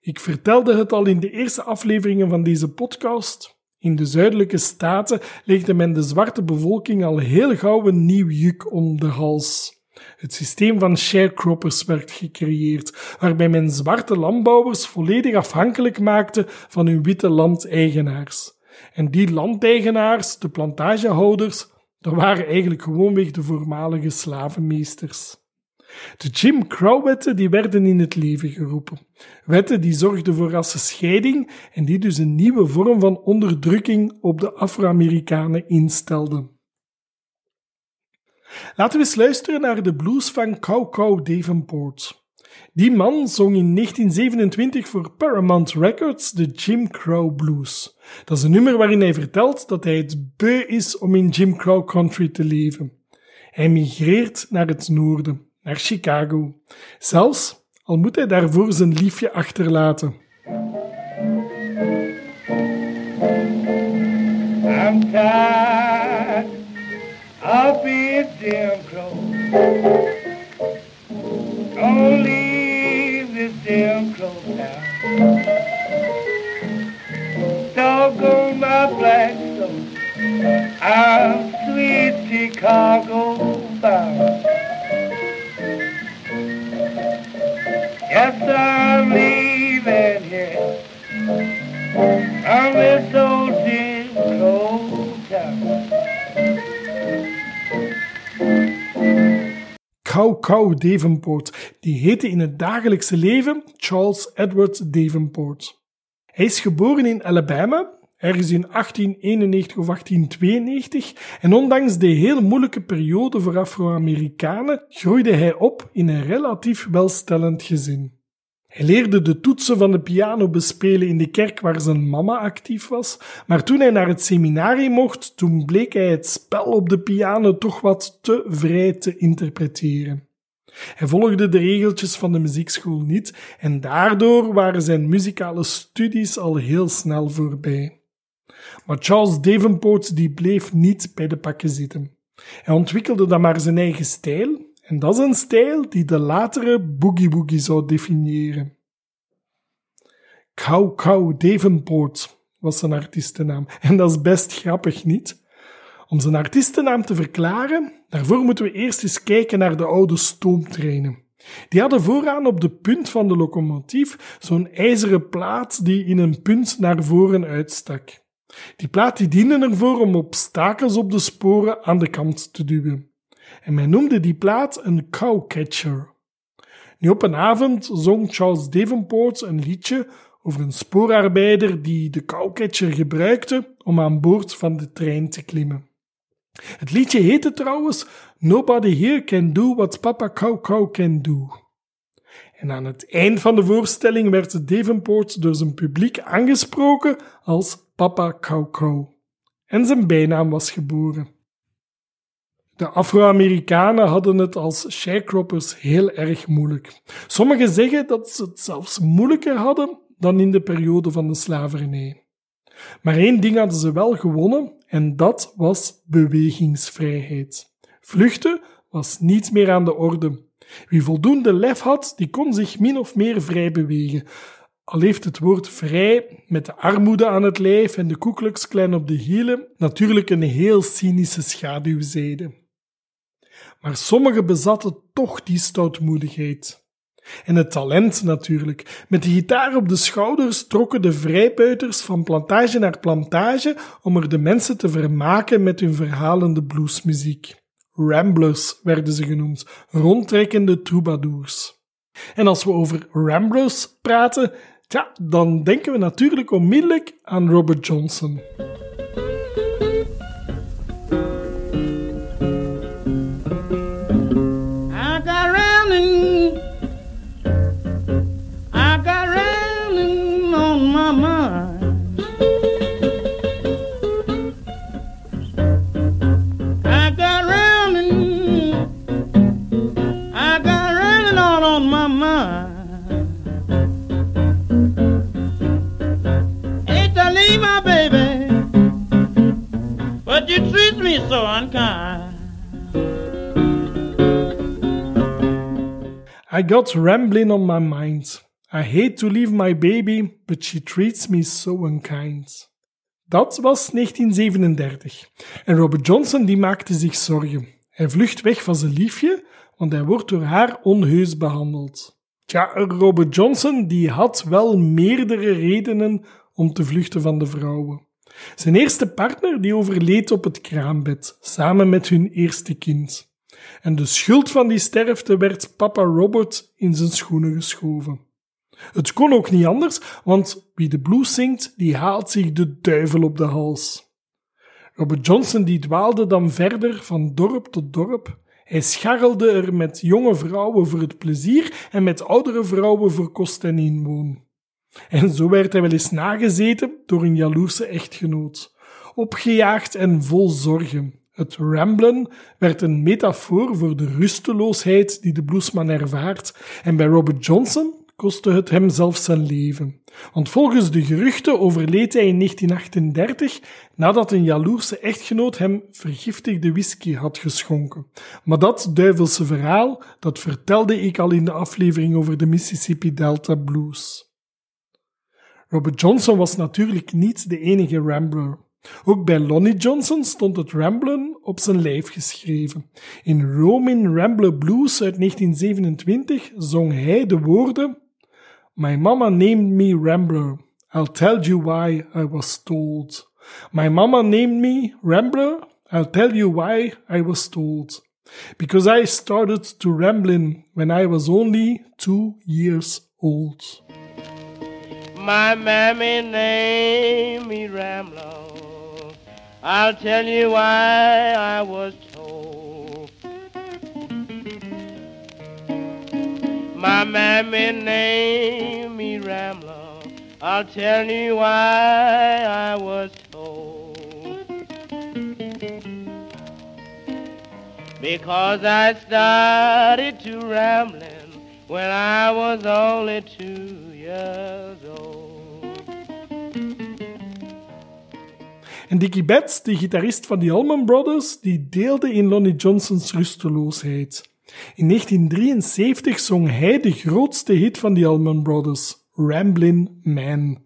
ik vertelde het al in de eerste afleveringen van deze podcast, in de zuidelijke staten legde men de zwarte bevolking al heel gauw een nieuw juk om de hals. Het systeem van sharecroppers werd gecreëerd, waarbij men zwarte landbouwers volledig afhankelijk maakte van hun witte landeigenaars. En die landeigenaars, de plantagehouders, dat waren eigenlijk gewoonweg de voormalige slavenmeesters. De Jim Crow-wetten die werden in het leven geroepen. Wetten die zorgden voor rassenscheiding en die dus een nieuwe vorm van onderdrukking op de Afro-Amerikanen instelden. Laten we eens luisteren naar de blues van Cow Cow Davenport. Die man zong in 1927 voor Paramount Records de Jim Crow Blues. Dat is een nummer waarin hij vertelt dat hij het beu is om in Jim Crow country te leven. Hij migreert naar het noorden naar Chicago. Zelfs al moet hij daarvoor zijn liefje achterlaten. I'm tired of. I'm sweet Chicago. Yes, I'm leaving here. I'm this old Jim Crow town. Cow Cow Davenport, die heette in het dagelijkse leven Charles Edward Davenport. Hij is geboren in Alabama, ergens in 1891 of 1892, en ondanks de heel moeilijke periode voor Afro-Amerikanen groeide hij op in een relatief welstellend gezin. Hij leerde de toetsen van de piano bespelen in de kerk waar zijn mama actief was, maar toen hij naar het seminarie mocht, toen bleek hij het spel op de piano toch wat te vrij te interpreteren. Hij volgde de regeltjes van de muziekschool niet en daardoor waren zijn muzikale studies al heel snel voorbij. Maar Charles Davenport die bleef niet bij de pakken zitten. Hij ontwikkelde dan maar zijn eigen stijl en dat is een stijl die de latere boogie woogie zou definiëren. Cow Cow Davenport was zijn artiestennaam. En dat is best grappig, niet? Om zijn artiestennaam te verklaren, daarvoor moeten we eerst eens kijken naar de oude stoomtreinen. Die hadden vooraan op de punt van de locomotief zo'n ijzeren plaat die in een punt naar voren uitstak. Die plaat die diende ervoor om obstakels op de sporen aan de kant te duwen. En men noemde die plaat een cowcatcher. Nu op een avond zong Charles Davenport een liedje over een spoorarbeider die de cowcatcher gebruikte om aan boord van de trein te klimmen. Het liedje heette trouwens Nobody Here Can Do What Papa Cow Cow Can Do. En aan het eind van de voorstelling werd Davenport door zijn publiek aangesproken als Papa Cow. En zijn bijnaam was geboren. De Afro-Amerikanen hadden het als sharecroppers heel erg moeilijk. Sommigen zeggen dat ze het zelfs moeilijker hadden dan in de periode van de slavernij. Maar één ding hadden ze wel gewonnen en dat was bewegingsvrijheid. Vluchten was niet meer aan de orde. Wie voldoende lef had, die kon zich min of meer vrij bewegen. Al heeft het woord vrij met de armoede aan het lijf en de Ku klein op de hielen natuurlijk een heel cynische schaduwzijde. Maar sommigen bezatten toch die stoutmoedigheid. En het talent natuurlijk. Met de gitaar op de schouders trokken de vrijbuiters van plantage naar plantage om er de mensen te vermaken met hun verhalende bluesmuziek. Ramblers werden ze genoemd, rondtrekkende troubadours. En als we over Ramblers praten, tja, dan denken we natuurlijk onmiddellijk aan Robert Johnson. Treat me so unkind. I got rambling on my mind. I hate to leave my baby, but she treats me so unkind. Dat was 1937. En Robert Johnson die maakte zich zorgen. Hij vlucht weg van zijn liefje, want hij wordt door haar onheus behandeld. Tja, Robert Johnson die had wel meerdere redenen om te vluchten van de vrouwen. Zijn eerste partner die overleed op het kraambed, samen met hun eerste kind. En de schuld van die sterfte werd papa Robert in zijn schoenen geschoven. Het kon ook niet anders, want wie de blues zingt, die haalt zich de duivel op de hals. Robert Johnson die dwaalde dan verder van dorp tot dorp. Hij scharrelde er met jonge vrouwen voor het plezier en met oudere vrouwen voor kost en inwoon. En zo werd hij wel eens nagezeten door een jaloerse echtgenoot, opgejaagd en vol zorgen. Het ramblen werd een metafoor voor de rusteloosheid die de bluesman ervaart, en bij Robert Johnson kostte het hem zelfs zijn leven. Want volgens de geruchten overleed hij in 1938 nadat een jaloerse echtgenoot hem vergiftigde whisky had geschonken. Maar dat duivelse verhaal, dat vertelde ik al in de aflevering over de Mississippi Delta Blues. Robert Johnson was natuurlijk niet de enige rambler. Ook bij Lonnie Johnson stond het ramblen op zijn lijf geschreven. In Roman Rambler Blues uit 1927 zong hij de woorden My mama named me Rambler. I'll tell you why I was told. My mama named me Rambler. I'll tell you why I was told. Because I started to rambling when I was only two years old. My mammy named me Rambler. I'll tell you why I was told. My mammy named me Rambler. I'll tell you why I was told. Because I started to rambling when I was only two years old. En Dickie Betts, de gitarist van de Allman Brothers, die deelde in Lonnie Johnsons rusteloosheid. In 1973 zong hij de grootste hit van de Allman Brothers, Ramblin' Man.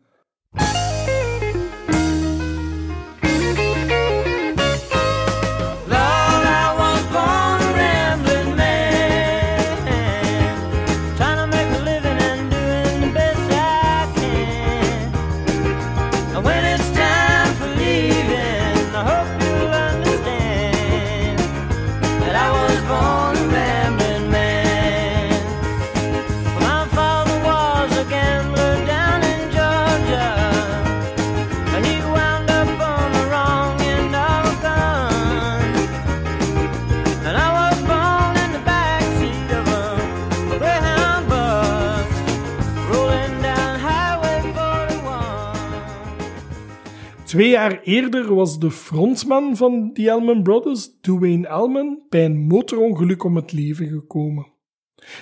Twee jaar eerder was de frontman van The Allman Brothers, Dwayne Allman, bij een motorongeluk om het leven gekomen.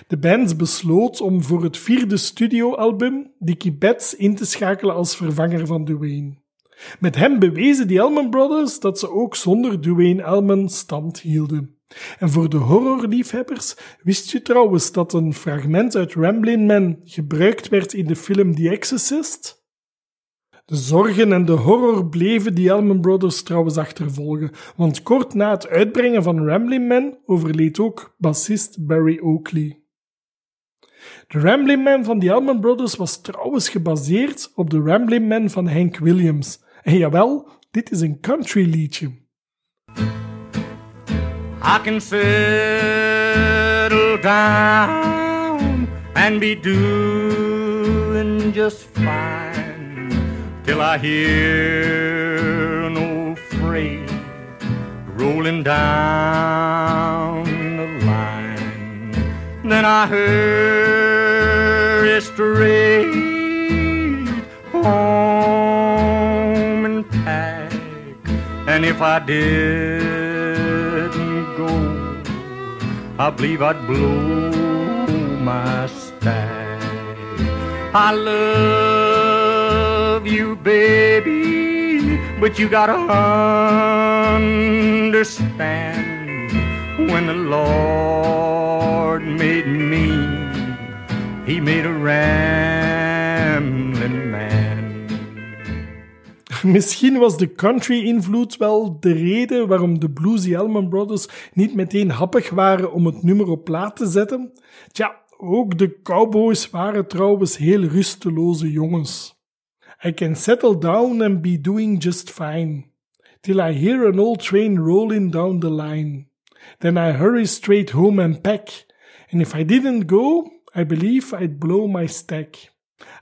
De band besloot om voor het vierde studioalbum Dickie Betts in te schakelen als vervanger van Dwayne. Met hem bewezen de Allman Brothers dat ze ook zonder Dwayne Allman stand hielden. En voor de horrorliefhebbers wist je trouwens dat een fragment uit Ramblin' Man gebruikt werd in de film The Exorcist? De zorgen en de horror bleven die Allman Brothers trouwens achtervolgen, want kort na het uitbrengen van Ramblin' Man overleed ook bassist Barry Oakley. De Ramblin' Man van de Allman Brothers was trouwens gebaseerd op de Ramblin' Man van Hank Williams. En jawel, dit is een country liedje. I can settle down and be doing just fine till I hear old freight rolling down the line. Then I hurry straight home and pack, and if I didn't go, I believe I'd blow my stack. I love you, baby, but you gotta understand when the Lord made me, He made a man. Misschien was de country-invloed wel de reden waarom de Bluesy Allman Brothers niet meteen happig waren om het nummer op plaat te zetten. Tja, ook de cowboys waren trouwens heel rusteloze jongens. I can settle down and be doing just fine, till I hear an old train rolling down the line. Then I hurry straight home and pack, and if I didn't go, I believe I'd blow my stack.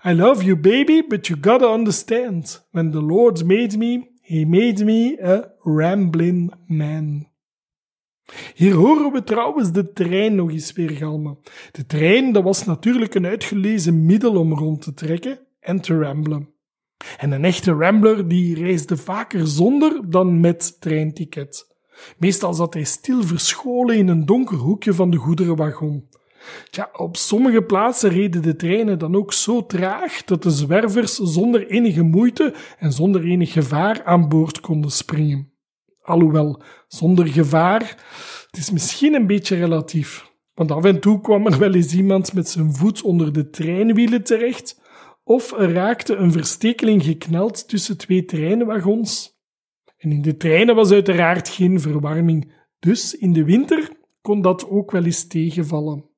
I love you, baby, but you gotta understand. When the Lord made me, he made me a rambling man. Hier horen we trouwens de trein nog eens weer galmen. De trein, dat was natuurlijk een uitgelezen middel om rond te trekken en te ramblen. En een echte rambler die reisde vaker zonder dan met treinticket. Meestal zat hij stil verscholen in een donker hoekje van de goederenwagon. Tja, op sommige plaatsen reden de treinen dan ook zo traag dat de zwervers zonder enige moeite en zonder enig gevaar aan boord konden springen. Alhoewel, zonder gevaar, het is misschien een beetje relatief. Want af en toe kwam er wel eens iemand met zijn voet onder de treinwielen terecht, of er raakte een verstekeling gekneld tussen twee treinwagons. En in de treinen was uiteraard geen verwarming, dus in de winter kon dat ook wel eens tegenvallen.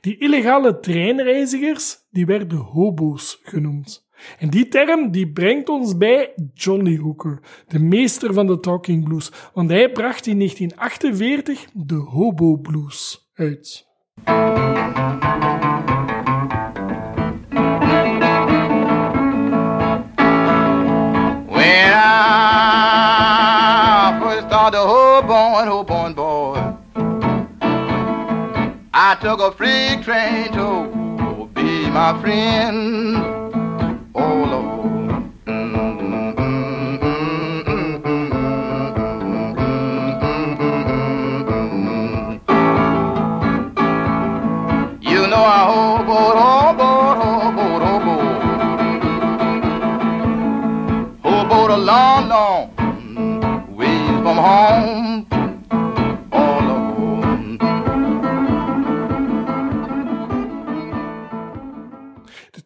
Die illegale treinreizigers die werden hobo's genoemd. En die term die brengt ons bij Johnny Hooker, de meester van de talking blues, want hij bracht in 1948 de hobo blues uit. I took a freight train to be my friend.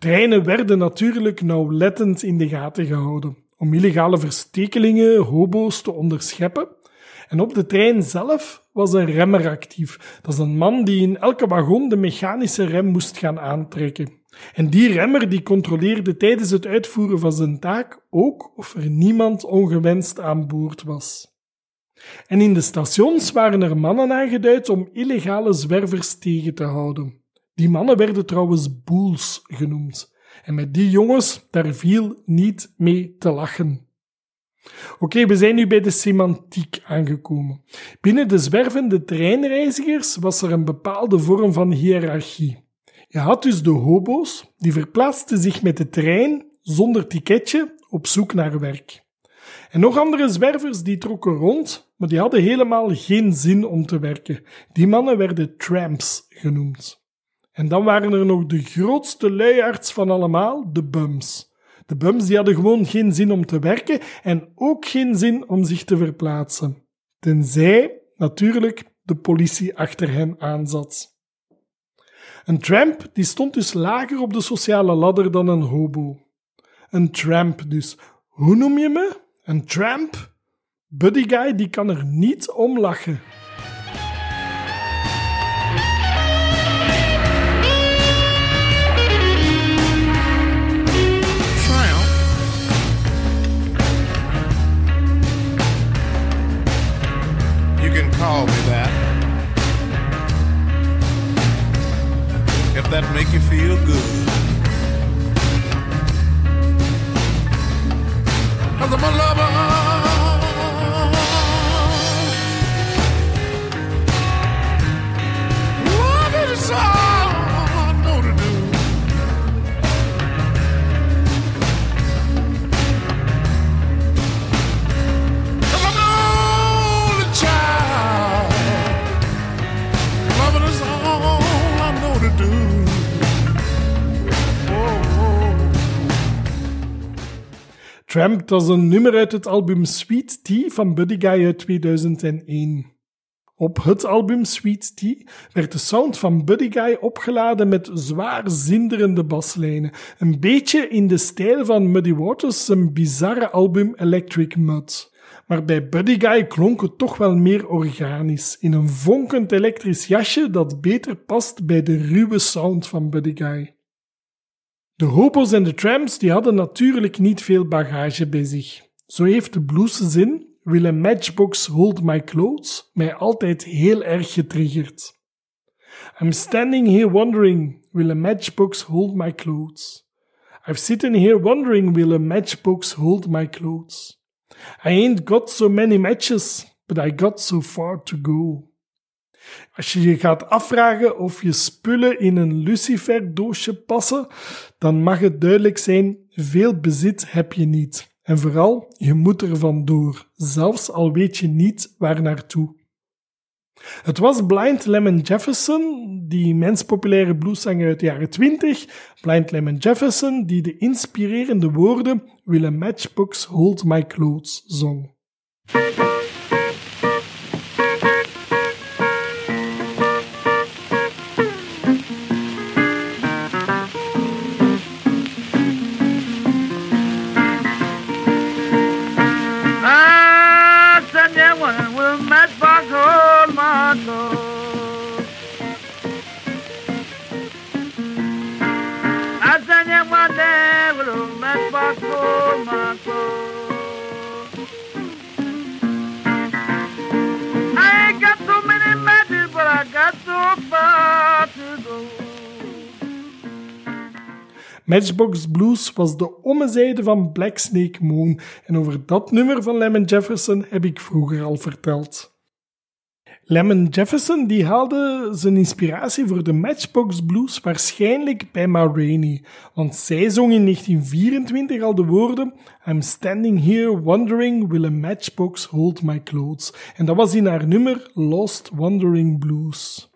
Treinen werden natuurlijk nauwlettend in de gaten gehouden om illegale verstekelingen, hobo's te onderscheppen. En op de trein zelf was een remmer actief. Dat is een man die in elke wagon de mechanische rem moest gaan aantrekken. En die remmer die controleerde tijdens het uitvoeren van zijn taak ook of er niemand ongewenst aan boord was. En in de stations waren er mannen aangeduid om illegale zwervers tegen te houden. Die mannen werden trouwens boels genoemd. En met die jongens, daar viel niet mee te lachen. Oké, we zijn nu bij de semantiek aangekomen. Binnen de zwervende treinreizigers was er een bepaalde vorm van hiërarchie. Je had dus de hobo's, die verplaatsten zich met de trein zonder ticketje op zoek naar werk. En nog andere zwervers die trokken rond, maar die hadden helemaal geen zin om te werken. Die mannen werden tramps genoemd. En dan waren er nog de grootste luiaards van allemaal, de bums. De bums die hadden gewoon geen zin om te werken en ook geen zin om zich te verplaatsen. Tenzij, natuurlijk, de politie achter hen aanzat. Een tramp die stond dus lager op de sociale ladder dan een hobo. Een tramp dus. Hoe noem je me? Een tramp? Buddy Guy die kan er niet om lachen. That make you feel good. Cause I'm a lover. Uh. Tramp, dat is een nummer uit het album Sweet Tea van Buddy Guy uit 2001. Op het album Sweet Tea werd de sound van Buddy Guy opgeladen met zwaar zinderende baslijnen. Een beetje in de stijl van Muddy Waters zijn bizarre album Electric Mud. Maar bij Buddy Guy klonk het toch wel meer organisch, in een vonkend elektrisch jasje dat beter past bij de ruwe sound van Buddy Guy. De hobo's en de tramps die hadden natuurlijk niet veel bagage bij zich. Zo heeft de blueszin Will a Matchbox Hold My Clothes mij altijd heel erg getriggerd. I'm standing here wondering, will a matchbox hold my clothes? I've sitting here wondering, will a matchbox hold my clothes? I ain't got so many matches, but I got so far to go. Als je je gaat afvragen of je spullen in een luciferdoosje passen, dan mag het duidelijk zijn: veel bezit heb je niet. En vooral, je moet er vandoor, zelfs al weet je niet waar naartoe. Het was Blind Lemon Jefferson, die mens populaire blueszanger uit de jaren 20, Blind Lemon Jefferson, die de inspirerende woorden Will a matchbox hold my clothes zong. Matchbox Blues was de ommezijde van Black Snake Moon en over dat nummer van Lemon Jefferson heb ik vroeger al verteld. Lemon Jefferson die haalde zijn inspiratie voor de Matchbox Blues waarschijnlijk bij Ma Rainey, want zij zong in 1924 al de woorden I'm standing here wondering will a matchbox hold my clothes en dat was in haar nummer Lost Wandering Blues.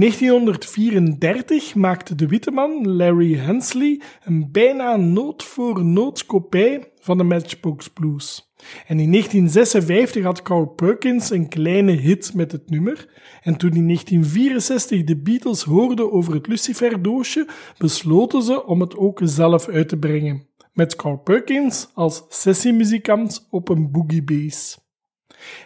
1934 maakte de witte man Larry Hensley een bijna noot voor noot kopij van de Matchbox Blues. En in 1956 had Carl Perkins een kleine hit met het nummer. En toen in 1964 de Beatles hoorden over het Lucifer-doosje, besloten ze om het ook zelf uit te brengen. Met Carl Perkins als sessiemuzikant op een boogie bass.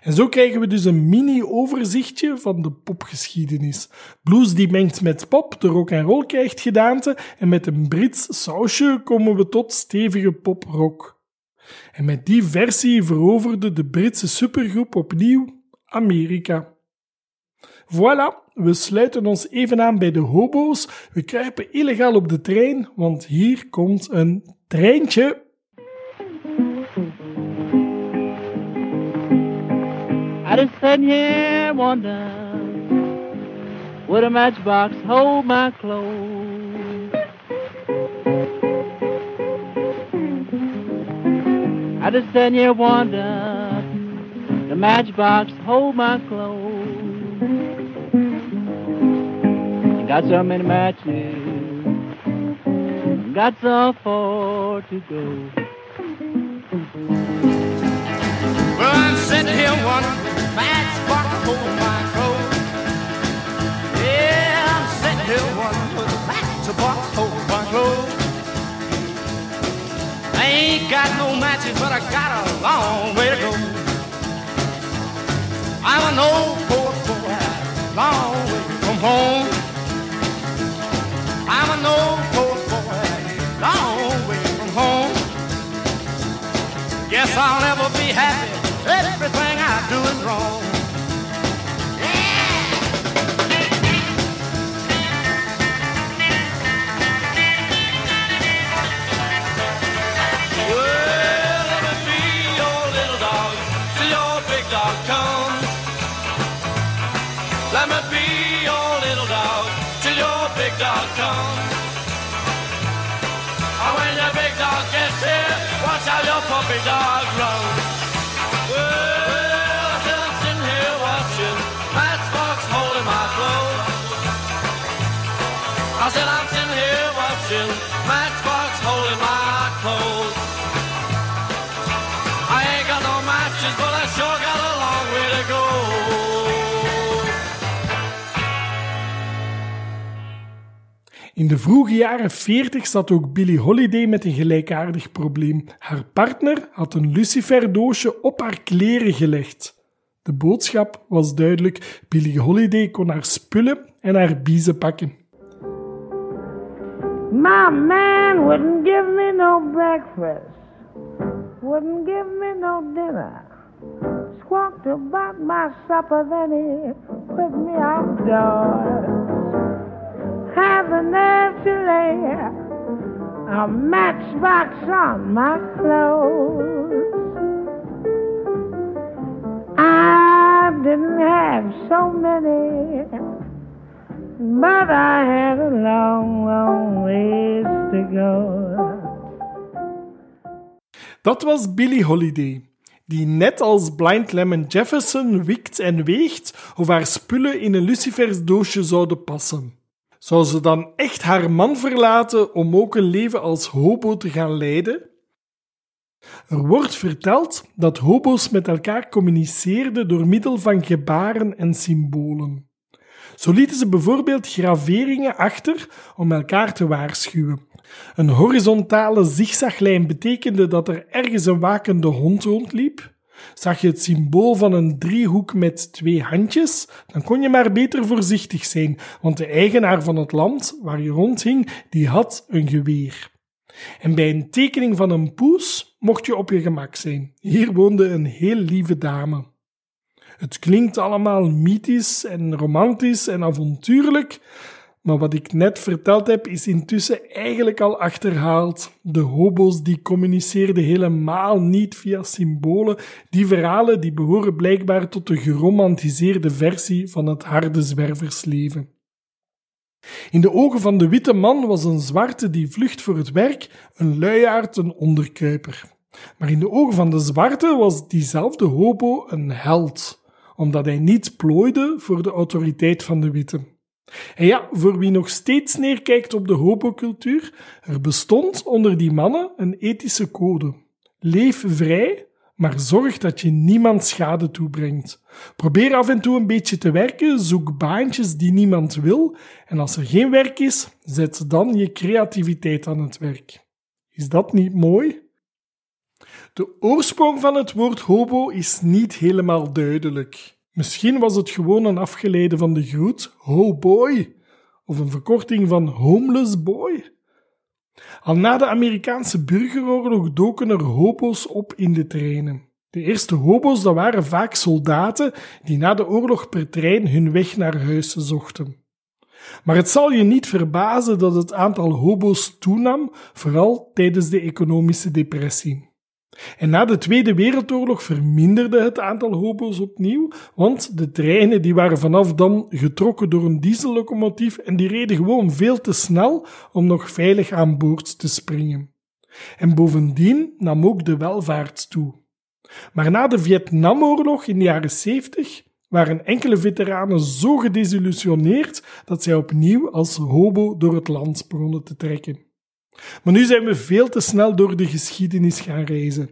En zo krijgen we dus een mini-overzichtje van de popgeschiedenis. Blues die mengt met pop, de rock en roll krijgt gedaante en met een Brits sausje komen we tot stevige pop-rock. En met die versie veroverde de Britse supergroep opnieuw Amerika. Voilà, we sluiten ons even aan bij de hobo's. We kruipen illegaal op de trein, want hier komt een treintje. I just sat here wondering would a matchbox hold my clothes? I just sat here wondering the matchbox hold my clothes? Got so many matches, got so far to go. Well, I'm sitting here wondering, my clothes. Yeah, I'm sitting here wondering, my clothes? I ain't got no matches, but I got a long way to go. I'm an old poor boy, long way from home. I'm an old poor boy, long way from home. Guess I'll never be happy. Everything I do is wrong. Well, let me be your little dog till your big dog comes. Let me be your little dog till your big dog comes. And when your big dog gets here, watch your puppy dog runs. Matchbox holding my clothes. I ain't got no matches, but I sure got a long way to go. In de vroege jaren 40 zat ook Billie Holiday met een gelijkaardig probleem. Haar partner had een luciferdoosje op haar kleren gelegd. De boodschap was duidelijk: Billie Holiday kon haar spullen en haar biezen pakken. My man wouldn't give me no breakfast, wouldn't give me no dinner. Squawked about my supper, then he put me outdoors. Have the nerve to lay a matchbox on my clothes. I didn't have so many, but I had a long, long ways to go. Dat was Billie Holiday, die net als Blind Lemon Jefferson wikt en weegt of haar spullen in een lucifersdoosje zouden passen. Zou ze dan echt haar man verlaten om ook een leven als hobo te gaan leiden? Er wordt verteld dat hobo's met elkaar communiceerden door middel van gebaren en symbolen. Zo lieten ze bijvoorbeeld graveringen achter om elkaar te waarschuwen. Een horizontale zigzaglijn betekende dat er ergens een wakende hond rondliep. Zag je het symbool van een driehoek met twee handjes, dan kon je maar beter voorzichtig zijn, want de eigenaar van het land waar je rondhing, die had een geweer. En bij een tekening van een poes mocht je op je gemak zijn. Hier woonde een heel lieve dame. Het klinkt allemaal mythisch en romantisch en avontuurlijk, maar wat ik net verteld heb is intussen eigenlijk al achterhaald. De hobo's die communiceerden helemaal niet via symbolen. Die verhalen die behoren blijkbaar tot de geromantiseerde versie van het harde zwerversleven. In de ogen van de witte man was een zwarte die vlucht voor het werk een luiaard, een onderkuiper. Maar in de ogen van de zwarte was diezelfde hobo een held, omdat hij niet plooide voor de autoriteit van de witte. En ja, voor wie nog steeds neerkijkt op de hobocultuur, er bestond onder die mannen een ethische code. Leef vrij, maar zorg dat je niemand schade toebrengt. Probeer af en toe een beetje te werken, zoek baantjes die niemand wil, en als er geen werk is, zet dan je creativiteit aan het werk. Is dat niet mooi? De oorsprong van het woord hobo is niet helemaal duidelijk. Misschien was het gewoon een afgeleide van de groet ho boy, of een verkorting van homeless boy. Al na de Amerikaanse burgeroorlog doken er hobo's op in de treinen. De eerste hobo's dat waren vaak soldaten die na de oorlog per trein hun weg naar huis zochten. Maar het zal je niet verbazen dat het aantal hobo's toenam, vooral tijdens de economische depressie. En na de Tweede Wereldoorlog verminderde het aantal hobo's opnieuw, want de treinen die waren vanaf dan getrokken door een diesellocomotief en die reden gewoon veel te snel om nog veilig aan boord te springen. En bovendien nam ook de welvaart toe. Maar na de Vietnamoorlog in de jaren 70 waren enkele veteranen zo gedesillusioneerd dat zij opnieuw als hobo door het land begonnen te trekken. Maar nu zijn we veel te snel door de geschiedenis gaan reizen.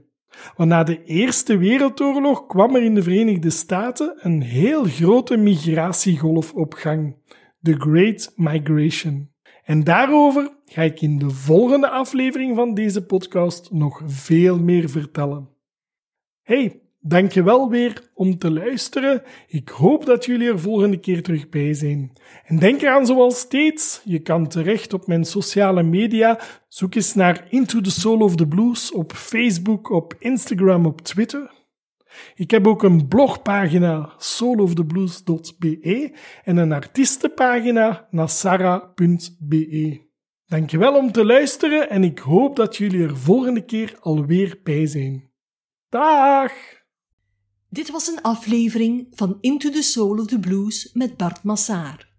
Want na de Eerste Wereldoorlog kwam er in de Verenigde Staten een heel grote migratiegolf op gang. The Great Migration. En daarover ga ik in de volgende aflevering van deze podcast nog veel meer vertellen. Hey, Dankjewel weer om te luisteren. Ik hoop dat jullie er volgende keer terug bij zijn. En denk eraan zoals steeds, je kan terecht op mijn sociale media. Zoek eens naar Into the Soul of the Blues op Facebook, op Instagram, op Twitter. Ik heb ook een blogpagina souloftheblues.be en een artiestenpagina nasara.be. Dankjewel om te luisteren en ik hoop dat jullie er volgende keer alweer bij zijn. Dag! Dit was een aflevering van Into the Soul of the Blues met Bart Massaar.